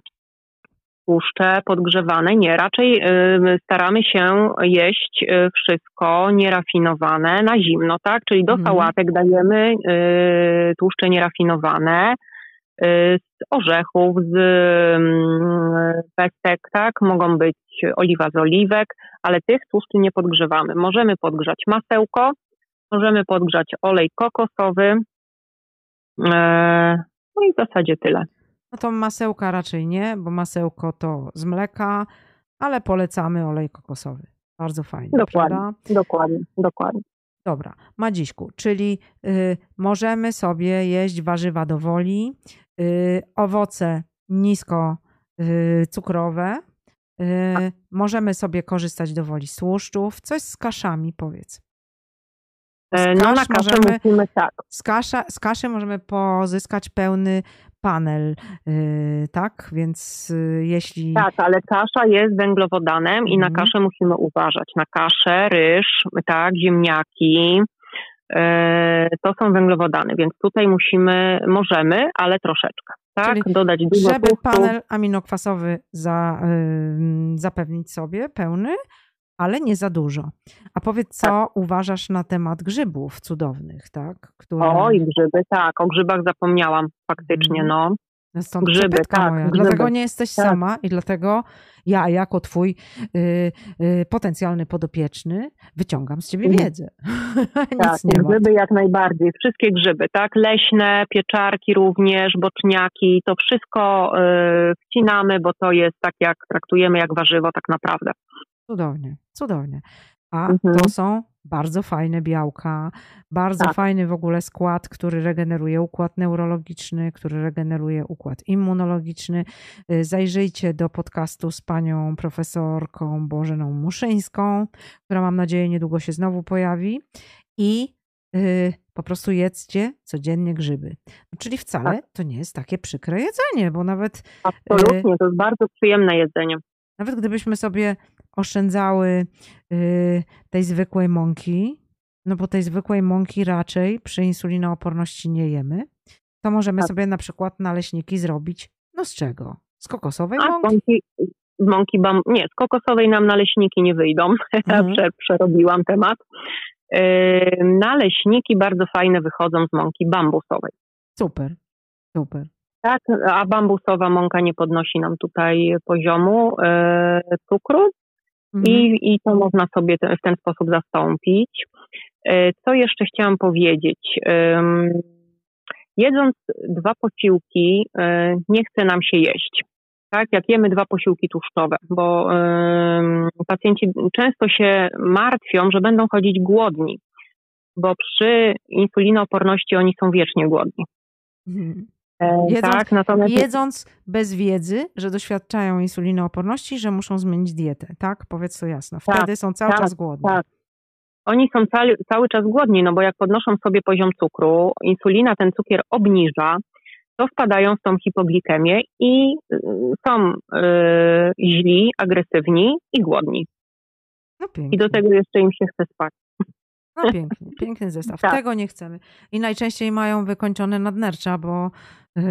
tłuszcze podgrzewane. Nie, raczej y, staramy się jeść y, wszystko nierafinowane na zimno, tak? Czyli do mhm. sałatek dajemy y, tłuszcze nierafinowane z orzechów, z pestek, tak? Mogą być oliwa z oliwek, ale tych tłuszczy nie podgrzewamy. Możemy podgrzać masełko, możemy podgrzać olej kokosowy, no i w zasadzie tyle. No to masełka raczej nie, bo masełko to z mleka, ale polecamy olej kokosowy. Bardzo fajnie. Dokładnie, prawda? dokładnie, dokładnie. Dobra, Madziśku, czyli y, możemy sobie jeść warzywa do woli, y, owoce nisko y, cukrowe, y, tak. możemy sobie korzystać do woli z tłuszczów. Coś z kaszami, powiedz. Z no na kaszę możemy, tak. Z, kasza, z kaszy możemy pozyskać pełny panel, y, tak? Więc y, jeśli. Tak, ale kasza jest węglowodanem i na mhm. kaszę musimy uważać. Na kaszę, ryż, tak, ziemniaki. Y, to są węglowodany, więc tutaj musimy, możemy, ale troszeczkę, tak? Czyli Dodać dużo Żeby panel aminokwasowy za, zapewnić sobie pełny, ale nie za dużo. A powiedz, co tak. uważasz na temat grzybów cudownych, tak? Które... O, i grzyby, tak. O grzybach zapomniałam faktycznie, mm. no. Stąd Grzyby, tak, moja. grzyby. Dlatego nie jesteś Tak. sama i dlatego ja jako twój y, y, potencjalny podopieczny wyciągam z ciebie Mhm. wiedzę. Tak, nie ma. grzyby jak najbardziej. Wszystkie grzyby, tak? Leśne, pieczarki również, boczniaki, to wszystko y, wcinamy, bo to jest tak jak traktujemy jak warzywo tak naprawdę. Cudownie, cudownie. A Mhm. to są bardzo fajne białka, bardzo Tak. fajny w ogóle skład, który regeneruje układ neurologiczny, który regeneruje układ immunologiczny. Y, Zajrzyjcie do podcastu z panią profesorką Bożeną Muszyńską, która mam nadzieję niedługo się znowu pojawi. I y, po prostu jedzcie codziennie grzyby. No, czyli wcale Tak. to nie jest takie przykre jedzenie, bo nawet Absolutnie, to jest bardzo przyjemne jedzenie. nawet gdybyśmy sobie oszczędzały y, tej zwykłej mąki, no bo tej zwykłej mąki raczej przy insulinooporności nie jemy, to możemy Tak. sobie na przykład naleśniki zrobić, no z czego? Z kokosowej A mąki? mąki, mąki bam, nie, z kokosowej nam naleśniki nie wyjdą. Ja Mhm. prze, przerobiłam temat. Yy, naleśniki bardzo fajne wychodzą z mąki bambusowej. Super, super. Tak, a bambusowa mąka nie podnosi nam tutaj poziomu e, cukru Mhm. i, i to można sobie te, w ten sposób zastąpić. E, co jeszcze chciałam powiedzieć? Jedząc dwa posiłki, e, nie chce nam się jeść. Tak, jak jemy dwa posiłki tłuszczowe, bo pacjenci często się martwią, że będą chodzić głodni, bo przy insulinooporności oni są wiecznie głodni. Mhm. E, Jedząc- tak, natomiast Jedząc bez wiedzy, że doświadczają insulinooporności, że muszą zmienić dietę, tak? Powiedz to jasno. Tak, Wtedy są cały tak, czas głodni. tak. Oni są cały, cały czas głodni, no bo jak podnoszą sobie poziom cukru, insulina ten cukier obniża, to wpadają w tą hipoglikemię i y, są y, źli, agresywni i głodni. No I do tego jeszcze im się chce spać. No pięknie, piękny zestaw. Tak. Tego nie chcemy. I najczęściej mają wykończone nadnercza, bo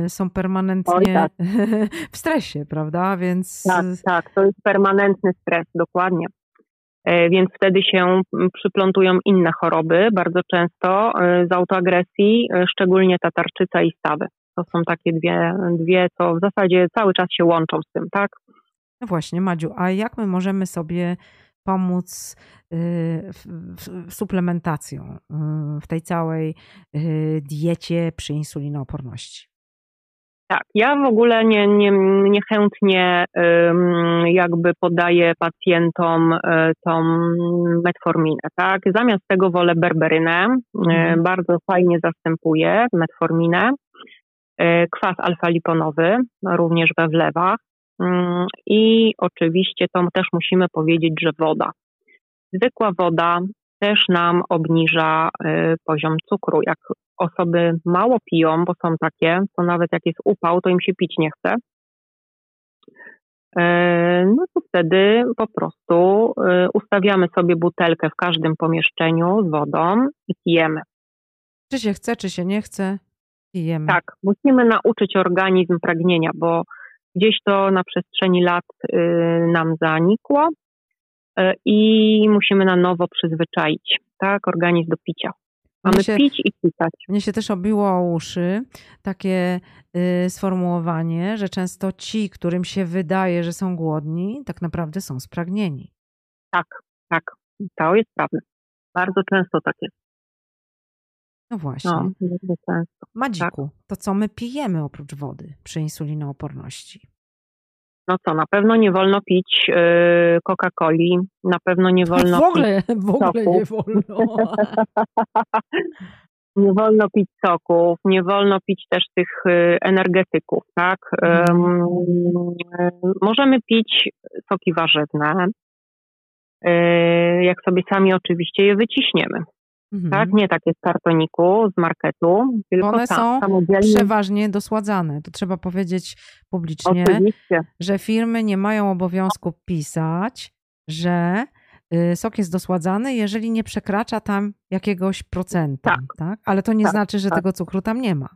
są Oj, permanentnie tak. w stresie, prawda? Więc Tak, tak, to jest permanentny stres, dokładnie. E, Więc wtedy się przyplątują inne choroby, bardzo często e, z autoagresji, e, szczególnie ta tarczyca i stawy. To są takie dwie, dwie, co w zasadzie cały czas się łączą z tym, tak? no właśnie, Madziu, a jak my możemy sobie pomóc suplementacją w tej całej diecie przy insulinooporności? Tak, ja w ogóle nie, nie, niechętnie jakby podaję pacjentom y, tą metforminę, tak? Zamiast tego wolę berberynę, y, Mhm. bardzo fajnie zastępuje metforminę. Y, Kwas alfa-liponowy, również we wlewach. I oczywiście to też musimy powiedzieć, że woda. Zwykła woda też nam obniża y, poziom cukru. Jak osoby mało piją, bo są takie, to nawet jak jest upał, to im się pić nie chce. E, No to wtedy po prostu y, ustawiamy sobie butelkę w każdym pomieszczeniu z wodą i pijemy. Czy się chce, czy się nie chce, pijemy. Tak, musimy nauczyć organizm pragnienia, bo gdzieś to na przestrzeni lat y, nam zanikło y, i musimy na nowo przyzwyczaić, tak, organizm do picia. Mamy się- pić i pisać. Mnie się też obiło o uszy takie y, sformułowanie, że często ci, którym się wydaje, że są głodni, tak naprawdę są spragnieni. Tak, tak, to jest prawda. Bardzo często tak jest. No właśnie. No, bardzo często. Madziku, to co my pijemy oprócz wody przy insulinooporności? No co, na pewno nie wolno pić y, Coca-Coli, na pewno nie wolno w ogóle, w ogóle nie wolno. nie wolno pić soków, nie wolno pić też tych y, energetyków, tak? Mhm. Możemy pić soki warzywne, y, jak sobie sami oczywiście je wyciśniemy, Mhm. tak? Nie takie z kartoniku, z marketu, tylko One sa- są samodzielnie. Przeważnie dosładzane. To trzeba powiedzieć publicznie, Oczywiście, że firmy nie mają obowiązku pisać, że y, sok jest dosładzany, jeżeli nie przekracza tam jakiegoś procenta. Tak. Tak. Ale to nie Tak, znaczy, że tak. tego cukru tam nie ma.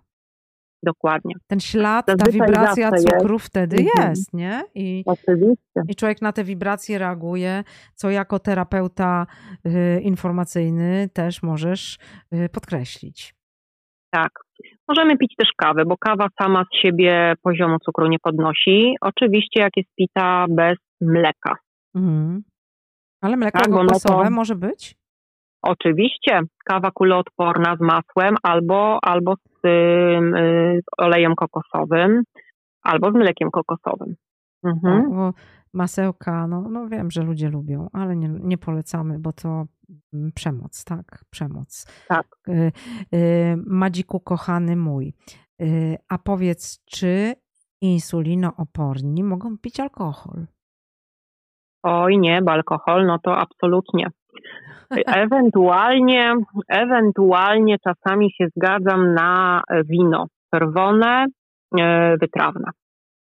Dokładnie. Ten ślad, ta wibracja zawsze jest. cukru wtedy Mhm. jest, nie? I, Oczywiście. I człowiek na te wibracje reaguje, co jako terapeuta y, informacyjny też możesz y, podkreślić. Tak. Możemy pić też kawę, bo kawa sama z siebie poziomu cukru nie podnosi. Oczywiście jak jest pita bez mleka. Mhm. Ale mleko tak, kokosowe to... może być? Oczywiście. Kawa kuloodporna z masłem albo, albo z, y, olejem kokosowym, albo z mlekiem kokosowym. Mhm. O, masełka, no, no wiem, że ludzie lubią, ale nie, nie polecamy, bo to mm, przemoc, tak? Przemoc. Tak. Y, y, Madziku, kochany mój, a powiedz, czy insulinooporni mogą pić alkohol? Oj nie, bo alkohol, no to absolutnie. Ewentualnie, ewentualnie czasami się zgadzam na wino czerwone, wytrawne.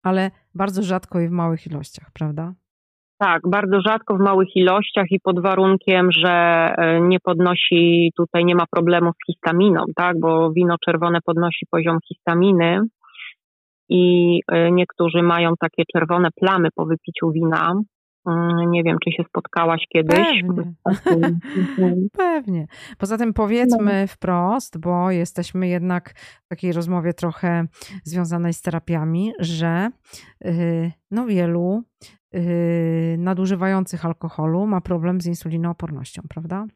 Ale bardzo rzadko i w małych ilościach, prawda? Tak, bardzo rzadko w małych ilościach i pod warunkiem, że e, nie podnosi, tutaj nie ma problemu z histaminą, tak, bo wino czerwone podnosi poziom histaminy i e, niektórzy mają takie czerwone plamy po wypiciu wina, nie wiem, czy się spotkałaś kiedyś. Pewnie. Pewnie. Poza tym powiedzmy no. wprost, bo jesteśmy jednak w takiej rozmowie trochę związanej z terapiami, że y, no wielu y, nadużywających alkoholu ma problem z insulinoopornością, prawda?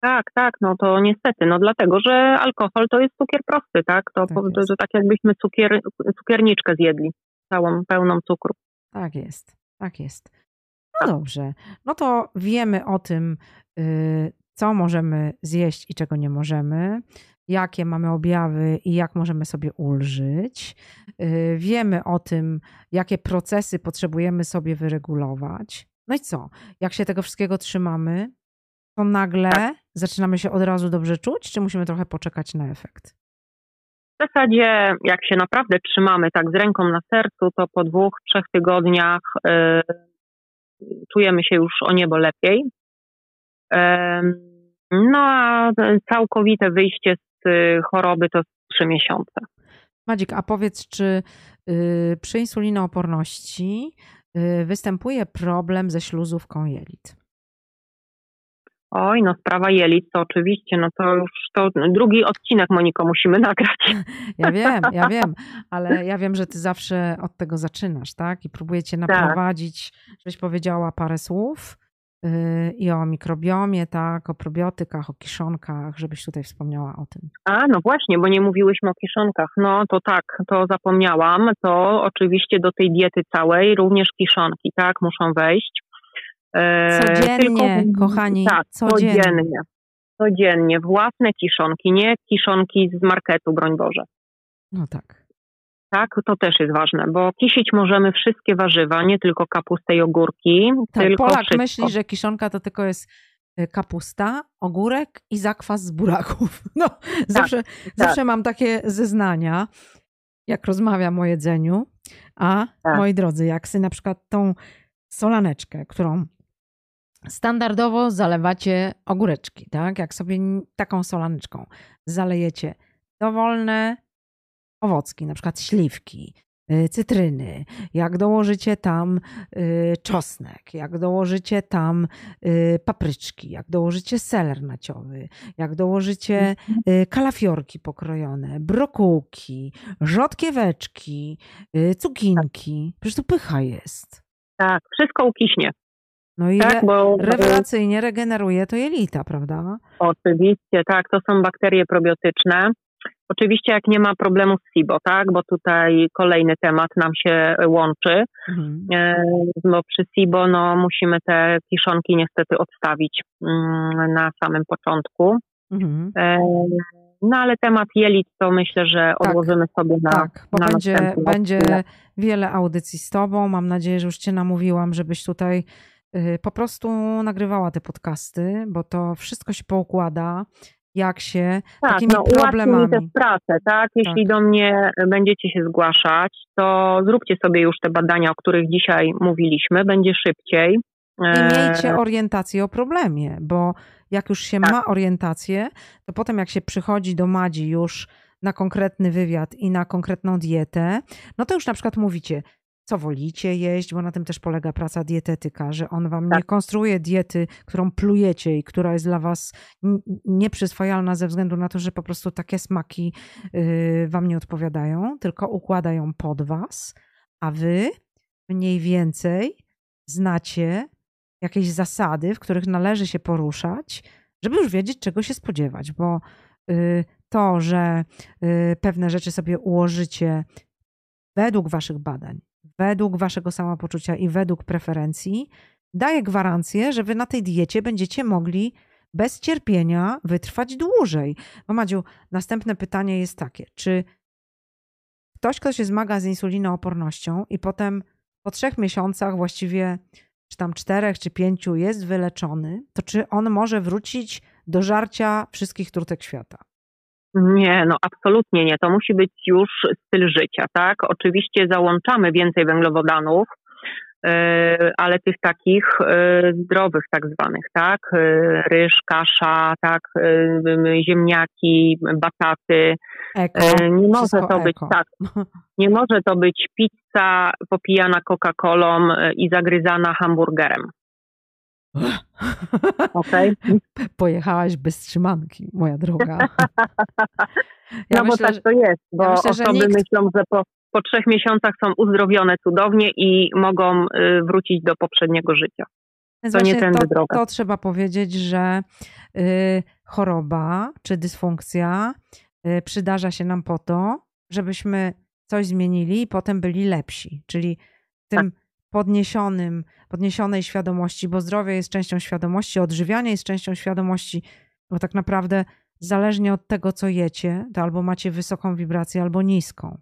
Tak, tak, no to niestety, no dlatego, że alkohol to jest cukier prosty, tak? To, tak, to, to tak jakbyśmy cukier, cukierniczkę zjedli, całą pełną cukru. Tak jest, tak jest. No dobrze, no to wiemy o tym, y, co możemy zjeść i czego nie możemy, jakie mamy objawy i jak możemy sobie ulżyć. Y, wiemy o tym, jakie procesy potrzebujemy sobie wyregulować. No i co? Jak się tego wszystkiego trzymamy, to nagle tak. zaczynamy się od razu dobrze czuć, czy musimy trochę poczekać na efekt? W zasadzie, jak się naprawdę trzymamy tak z ręką na sercu, to po dwóch, trzech tygodniach yy, czujemy się już o niebo lepiej. No a całkowite wyjście z y, choroby to trzy miesiące. Madzik, a powiedz, czy y, przy insulinooporności y, występuje problem ze śluzówką jelit? Oj, no sprawa jelit to oczywiście, no to już to drugi odcinek Moniko musimy nagrać. Ja wiem, ja wiem, ale ja wiem, że ty zawsze od tego zaczynasz, tak? I próbujecie tak. naprowadzić, tak. żebyś powiedziała parę słów yy, i o mikrobiomie, tak, o probiotykach, o kiszonkach, żebyś tutaj wspomniała o tym. A, no właśnie, bo nie mówiłyśmy o kiszonkach. No to tak, to zapomniałam. To oczywiście do tej diety całej również kiszonki, tak, muszą wejść. Codziennie, Tylko, kochani, tak, codziennie. codziennie. Codziennie. Własne kiszonki, nie kiszonki z marketu, broń Boże. No tak. Tak, to też jest ważne, bo kisić możemy wszystkie warzywa, nie tylko kapustę i ogórki. Tak, tylko Polak wszystko. myśli, że kiszonka to tylko jest y, kapusta, ogórek i zakwas z buraków. No, tak, zawsze, tak. zawsze mam takie zeznania, jak rozmawiam o jedzeniu. A tak. moi drodzy, jak sobie na przykład tą solaneczkę, którą Standardowo zalewacie ogóreczki, tak? Jak sobie taką solaneczką zalejecie dowolne owocki, na przykład śliwki, y, cytryny, jak dołożycie tam y, czosnek, jak dołożycie tam y, papryczki, jak dołożycie seler naciowy, jak dołożycie kalafiorki pokrojone, brokułki, rzodkieweczki, cukinki. Przecież to pycha jest. Tak, wszystko ukiśnie. No i tak, bo, rewelacyjnie regeneruje to jelita, prawda? Oczywiście, tak, to są bakterie probiotyczne. Oczywiście jak nie ma problemu z SIBO, tak, bo tutaj kolejny temat nam się łączy, mhm. E, bo przy SIBO no, musimy te kiszonki niestety odstawić mm, na samym początku. Mhm. E, no ale temat jelit to myślę, że tak, odłożymy sobie na Tak, bo na będzie, będzie wiele audycji z Tobą. Mam nadzieję, że już Cię namówiłam, żebyś tutaj Y, po prostu nagrywała te podcasty, bo to wszystko się poukłada, jak się tak, takimi no, problemami. mi tę pracę, tak? Jeśli tak. do mnie będziecie się zgłaszać, to zróbcie sobie już te badania, o których dzisiaj mówiliśmy, będzie szybciej. I miejcie e, orientację o problemie, bo jak już się tak. ma orientację, to potem jak się przychodzi do Madzi już na konkretny wywiad i na konkretną dietę, no to już na przykład mówicie, co wolicie jeść, bo na tym też polega praca dietetyka, że on wam Tak. nie konstruuje diety, którą plujecie i która jest dla was nieprzyswajalna ze względu na to, że po prostu takie smaki y, wam nie odpowiadają, tylko układa ją pod was, a wy mniej więcej znacie jakieś zasady, w których należy się poruszać, żeby już wiedzieć, czego się spodziewać, bo y, to, że y, pewne rzeczy sobie ułożycie według waszych badań, według waszego samopoczucia i według preferencji, daje gwarancję, że wy na tej diecie będziecie mogli bez cierpienia wytrwać dłużej. Madziu, następne pytanie jest takie, czy ktoś, kto się zmaga z insulinoopornością i potem po trzech miesiącach właściwie, czy tam czterech, czy pięciu jest wyleczony, to czy on może wrócić do żarcia wszystkich trutek świata? Nie, no absolutnie nie. To musi być już styl życia, tak? Oczywiście załączamy więcej węglowodanów, yy, ale tych takich yy, zdrowych tak zwanych, tak? Yy, Ryż, kasza, tak? Ziemniaki, bataty. Eko. Nie może Wszystko to być eko. tak. Nie może to być pizza popijana Coca-Colą i zagryzana hamburgerem, okej? Pojechałaś bez trzymanki, moja droga. Ja no myślę, bo że- tak to jest, bo myślę, że osoby nikt- myślą, że po, po trzech miesiącach są uzdrowione cudownie i mogą y, wrócić do poprzedniego życia. Więc To nie tędy to, droga. to trzeba powiedzieć, że y, choroba czy dysfunkcja y, przydarza się nam po to, żebyśmy coś zmienili i potem byli lepsi. Czyli w tym Tak. Podniesionym, podniesionej świadomości, bo zdrowie jest częścią świadomości, odżywianie jest częścią świadomości, bo tak naprawdę zależnie od tego, co jecie, to albo macie wysoką wibrację, albo niską.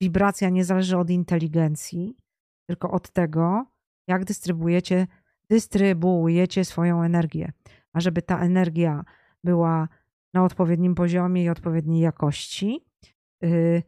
Wibracja nie zależy od inteligencji, tylko od tego, jak dystrybuujecie dystrybuujecie swoją energię. A żeby ta energia była na odpowiednim poziomie i odpowiedniej jakości, yy,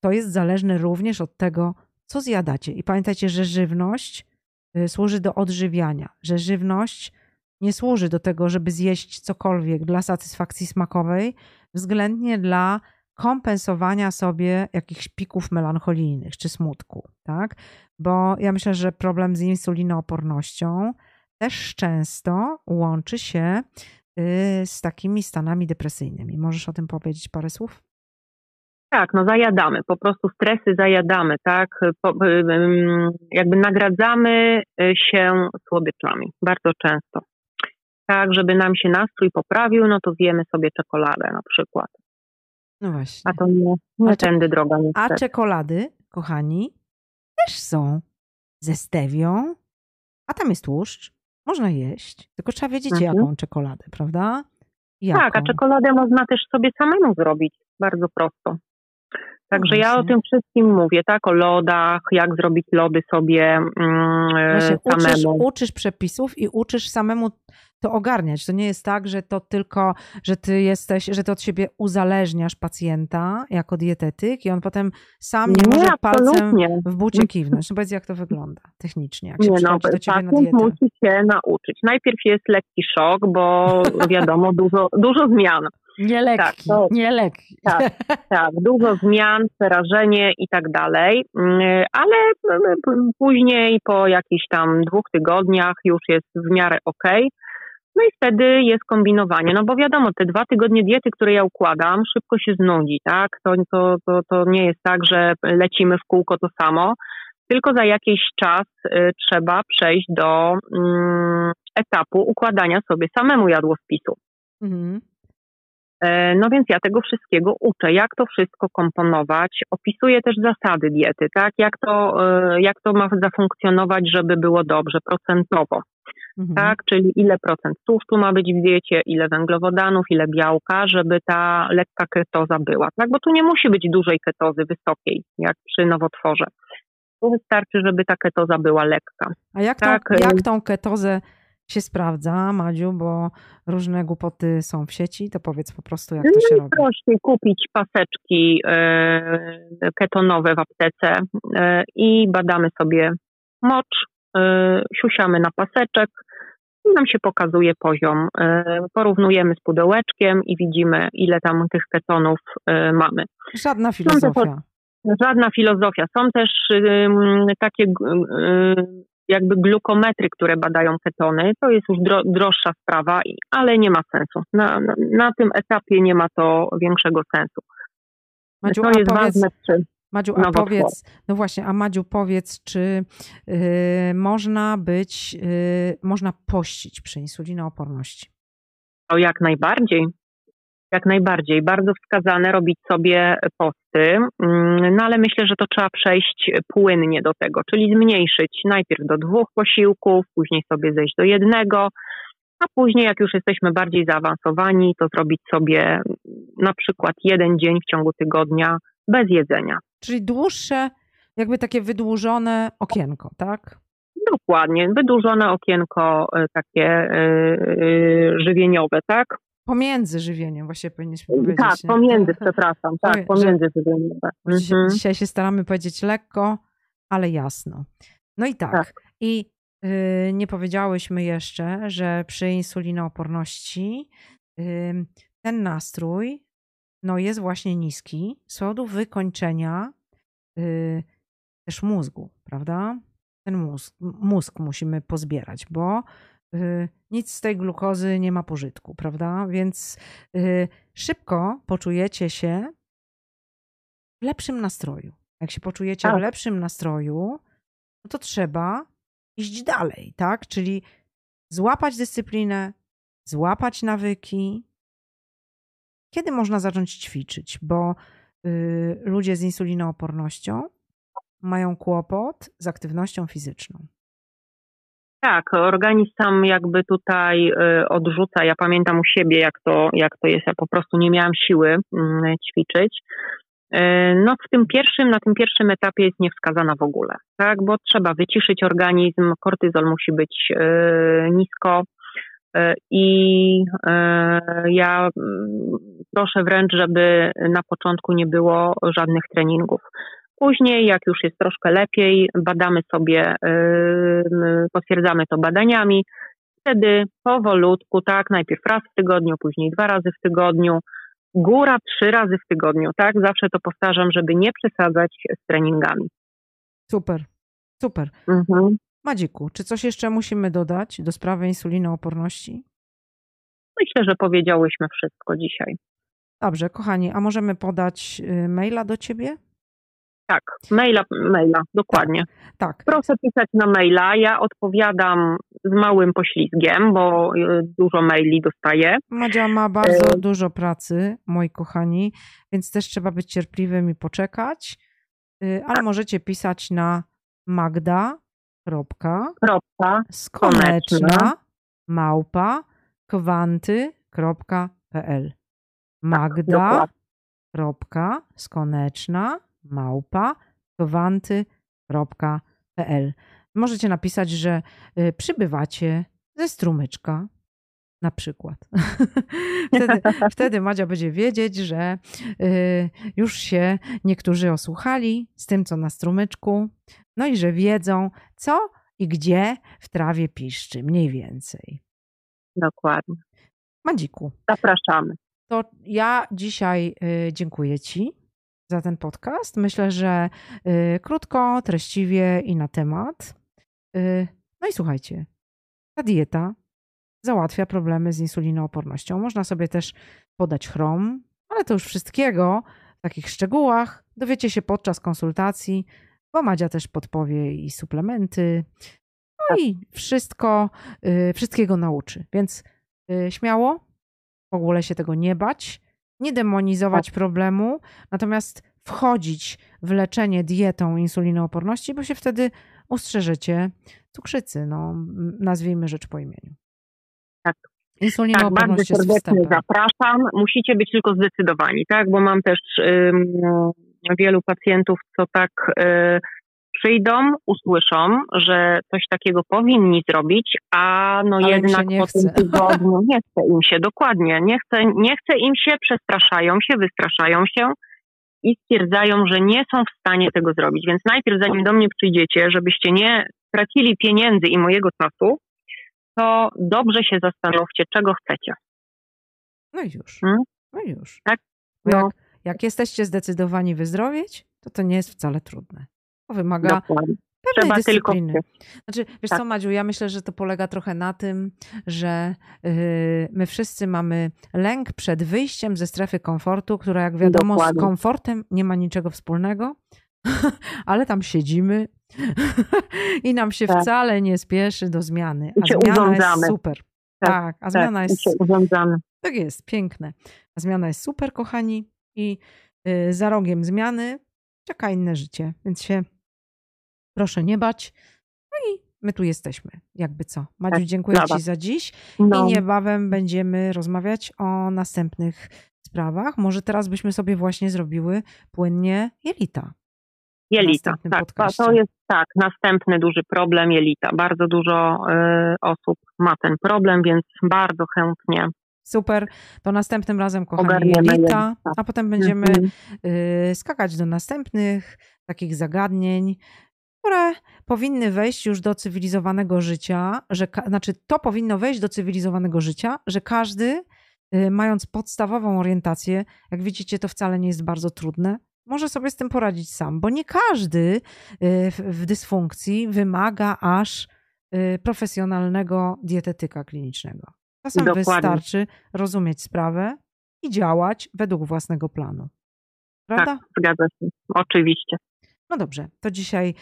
to jest zależne również od tego, co zjadacie. I pamiętajcie, że żywność yy, służy do odżywiania, że żywność nie służy do tego, żeby zjeść cokolwiek dla satysfakcji smakowej, względnie dla kompensowania sobie jakichś pików melancholijnych czy smutku, tak? Bo ja myślę, że problem z insulinoopornością też często łączy się y, z takimi stanami depresyjnymi. Możesz o tym powiedzieć parę słów? Tak, no zajadamy, po prostu stresy zajadamy, tak? Po, y, ym, jakby nagradzamy y, się słodyczami, bardzo często. Tak, żeby nam się nastrój poprawił, no to zjemy sobie czekoladę na przykład. No właśnie. A to nie, nie A tędy droga A niestety. czekolady, kochani, też są ze stewią, a tam jest tłuszcz. Można jeść, tylko trzeba wiedzieć, Mhm. jaką czekoladę, prawda? Jaką. Tak, a czekoladę można też sobie samemu zrobić, bardzo prosto. Także ja o właśnie. tym wszystkim mówię, tak, o lodach, jak zrobić lody sobie mm, Właśnie uczysz, samemu. uczysz przepisów i uczysz samemu to ogarniać. To nie jest tak, że to tylko, że ty jesteś, że ty od siebie uzależniasz pacjenta jako dietetyk i on potem sam nie, może palcem absolutnie. w bucie kiwnąć. No powiedz, jak to wygląda technicznie, jak się Nie no, do ciebie na dietę. musi się nauczyć. Najpierw jest lekki szok, bo wiadomo, dużo, dużo zmian. Nie lekki, Tak, to- nie lekki. Tak, tak, dużo zmian, przerażenie i tak dalej, Mm, ale mm, p- później po jakichś tam dwóch tygodniach już jest w miarę okej. No i wtedy jest kombinowanie, no bo wiadomo, te dwa tygodnie diety, które ja układam, szybko się znudzi, tak? To, to, to, to nie jest tak, że lecimy w kółko to samo, tylko za jakiś czas y, trzeba przejść do mm, etapu układania sobie samemu jadłospisu. Mhm. E, No więc ja tego wszystkiego uczę, jak to wszystko komponować. Opisuję też zasady diety, tak? Jak to, e, jak to ma zafunkcjonować, żeby było dobrze, procentowo, Mhm. tak? Czyli ile procent tłuszczu ma być w diecie, ile węglowodanów, ile białka, żeby ta lekka ketoza była, tak? Bo tu nie musi być dużej ketozy, wysokiej, jak przy nowotworze. Tu wystarczy, żeby ta ketoza była lekka. A jak, Tak, tą, y- jak tą ketozę się sprawdza, Madziu, bo różne głupoty są w sieci, to powiedz po prostu, jak to się robi. Prościej kupić paseczki e, ketonowe w aptece e, i badamy sobie mocz, e, siusiamy na paseczek i nam się pokazuje poziom. Porównujemy z pudełeczkiem i widzimy, ile tam tych ketonów mamy. Żadna filozofia. Żadna filozofia. Są też takie jakby glukometry, które badają ketony. To jest już dro, droższa sprawa, ale nie ma sensu. Na, na, na, tym etapie nie ma to większego sensu. Madziu, to jest powiedz, ważne przy Madziu, a powiedz, no właśnie, a Madziu, powiedz, czy yy, można być, yy, można pościć przy insulinooporności? O jak najbardziej. Jak najbardziej. Bardzo wskazane robić sobie posty, mm, no ale myślę, że to trzeba przejść płynnie do tego, czyli zmniejszyć najpierw do dwóch posiłków, później sobie zejść do jednego, a później, jak już jesteśmy bardziej zaawansowani, to zrobić sobie na przykład jeden dzień w ciągu tygodnia bez jedzenia. Czyli dłuższe, jakby takie wydłużone okienko, tak? Dokładnie, wydłużone okienko e, takie yy, żywieniowe, tak? Pomiędzy żywieniem właśnie powinniśmy powiedzieć. Tak, nie? pomiędzy, przepraszam, tak, pomiędzy żywieniowe. Mhm. Dzisiaj się staramy powiedzieć lekko, ale jasno. No i tak, tak. i yy, nie powiedziałyśmy jeszcze, że przy insulinooporności yy, ten nastrój no, jest właśnie niski z powodu wykończenia yy, też mózgu, prawda? Ten mózg, mózg musimy pozbierać, bo Y, nic z tej glukozy nie ma pożytku, prawda? Więc y, szybko poczujecie się w lepszym nastroju. Jak się poczujecie tak. w lepszym nastroju, no to trzeba iść dalej, tak? Czyli złapać dyscyplinę, złapać nawyki. Kiedy można zacząć ćwiczyć? Bo y, ludzie z insulinoopornością mają kłopot z aktywnością fizyczną. Tak, organizm sam jakby tutaj y, odrzuca. Ja pamiętam u siebie, jak to, jak to jest. Ja po prostu nie miałam siły mm, ćwiczyć. Y, no w tym pierwszym, na tym pierwszym etapie jest niewskazana w ogóle, tak, bo trzeba wyciszyć organizm, kortyzol musi być y, nisko i ja mm, proszę wręcz, żeby na początku nie było żadnych treningów. Później, jak już jest troszkę lepiej, badamy sobie, potwierdzamy to badaniami. Wtedy powolutku, tak, najpierw raz w tygodniu, później dwa razy w tygodniu, góra trzy razy w tygodniu, tak? Zawsze to powtarzam, żeby nie przesadzać z treningami. Super, super. Mhm. Madziku, czy coś jeszcze musimy dodać do sprawy insulinooporności? Myślę, że powiedziałyśmy wszystko dzisiaj. Dobrze, kochani, a możemy podać y, maila do ciebie? Tak, maila, maila, dokładnie. Tak, tak. Proszę pisać na maila. Ja odpowiadam z małym poślizgiem, bo y, dużo maili dostaję. Madzia ma bardzo y dużo pracy, moi kochani, więc też trzeba być cierpliwym i poczekać. Y, ale możecie pisać na magda. Kropka, kropka skoneczna, małpa kwanty.pl Magda, tak, kropka, skoneczna, małpa gwanty.pl. Możecie napisać, że y, przybywacie ze strumyczka, na przykład. wtedy, wtedy Madzia będzie wiedzieć, że y, już się niektórzy osłuchali z tym, co na strumyczku, no i że wiedzą, co i gdzie w trawie piszczy, mniej więcej. Dokładnie. Madziku. Zapraszamy. To ja dzisiaj y, dziękuję Ci za ten podcast. Myślę, że y, krótko, treściwie i na temat. Y, no i słuchajcie, ta dieta załatwia problemy z insulinoopornością. Można sobie też podać chrom, ale to już wszystkiego w takich szczegółach dowiecie się podczas konsultacji, bo Madzia też podpowie i suplementy. No i wszystko, y, wszystkiego nauczy. Więc śmiało, w ogóle się tego nie bać nie demonizować problemu, natomiast wchodzić w leczenie dietą insulinooporności, bo się wtedy ostrzeżecie cukrzycy, no, nazwijmy rzecz po imieniu. Tak. Tak, bardzo serdecznie zapraszam. Musicie być tylko zdecydowani, tak? Bo mam też wielu pacjentów, co tak y, przyjdą, usłyszą, że coś takiego powinni zrobić, a no Ale jednak po tym tygodniu nie chce im się, dokładnie, nie chce, nie chce im się, przestraszają się, wystraszają się i stwierdzają, że nie są w stanie tego zrobić. Więc najpierw, zanim do mnie przyjdziecie, żebyście nie tracili pieniędzy i mojego czasu, to dobrze się zastanówcie, czego chcecie. No i już. Hmm? No i już. Tak? No. Jak, jak jesteście zdecydowani wyzdrowieć, to to nie jest wcale trudne. Wymaga Dokładnie. pewnej Trzeba tylko dyscypliny. chcieć. Znaczy, wiesz Tak. co, Madziu, ja myślę, że to polega trochę na tym, że yy, my wszyscy mamy lęk przed wyjściem ze strefy komfortu, która jak wiadomo z Dokładnie. komfortem nie ma niczego wspólnego, ale tam siedzimy i nam się Tak. wcale nie spieszy do zmiany. A zmiana jest urządzamy. super. Tak, Tak, a zmiana tak, jest się urządzamy. tak jest, piękne. A zmiana jest super, kochani, i y, za rogiem zmiany czeka inne życie, więc się proszę nie bać. No i my tu jesteśmy, jakby co. Madziu, Tak, dziękuję brawa. Ci za dziś No, i niebawem będziemy rozmawiać o następnych sprawach. Może teraz byśmy sobie właśnie zrobiły płynnie jelita. jelita. Tak, to, podcaście. to jest tak, następny duży problem jelita. Bardzo dużo y, osób ma ten problem, więc bardzo chętnie Super, to następnym razem, kochani, Ogarniemy jelita, jelita. a potem będziemy Mhm. y, skakać do następnych takich zagadnień, które powinny wejść już do cywilizowanego życia, że znaczy to powinno wejść do cywilizowanego życia, że każdy, y, mając podstawową orientację, jak widzicie, to wcale nie jest bardzo trudne, może sobie z tym poradzić sam, bo nie każdy y, w, w dysfunkcji wymaga aż y, profesjonalnego dietetyka klinicznego. Czasem Dokładnie. wystarczy rozumieć sprawę i działać według własnego planu. Prawda? Tak, zgadza się. Oczywiście. No dobrze, to dzisiaj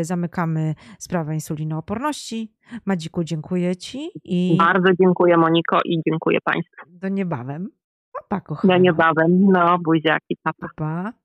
y, zamykamy sprawę insulinooporności. Madziku, dziękuję Ci i Bardzo dziękuję Moniko i dziękuję Państwu. do niebawem. Pa, pa, kochana. Do niebawem. No, buziaki, papa. Pa, pa.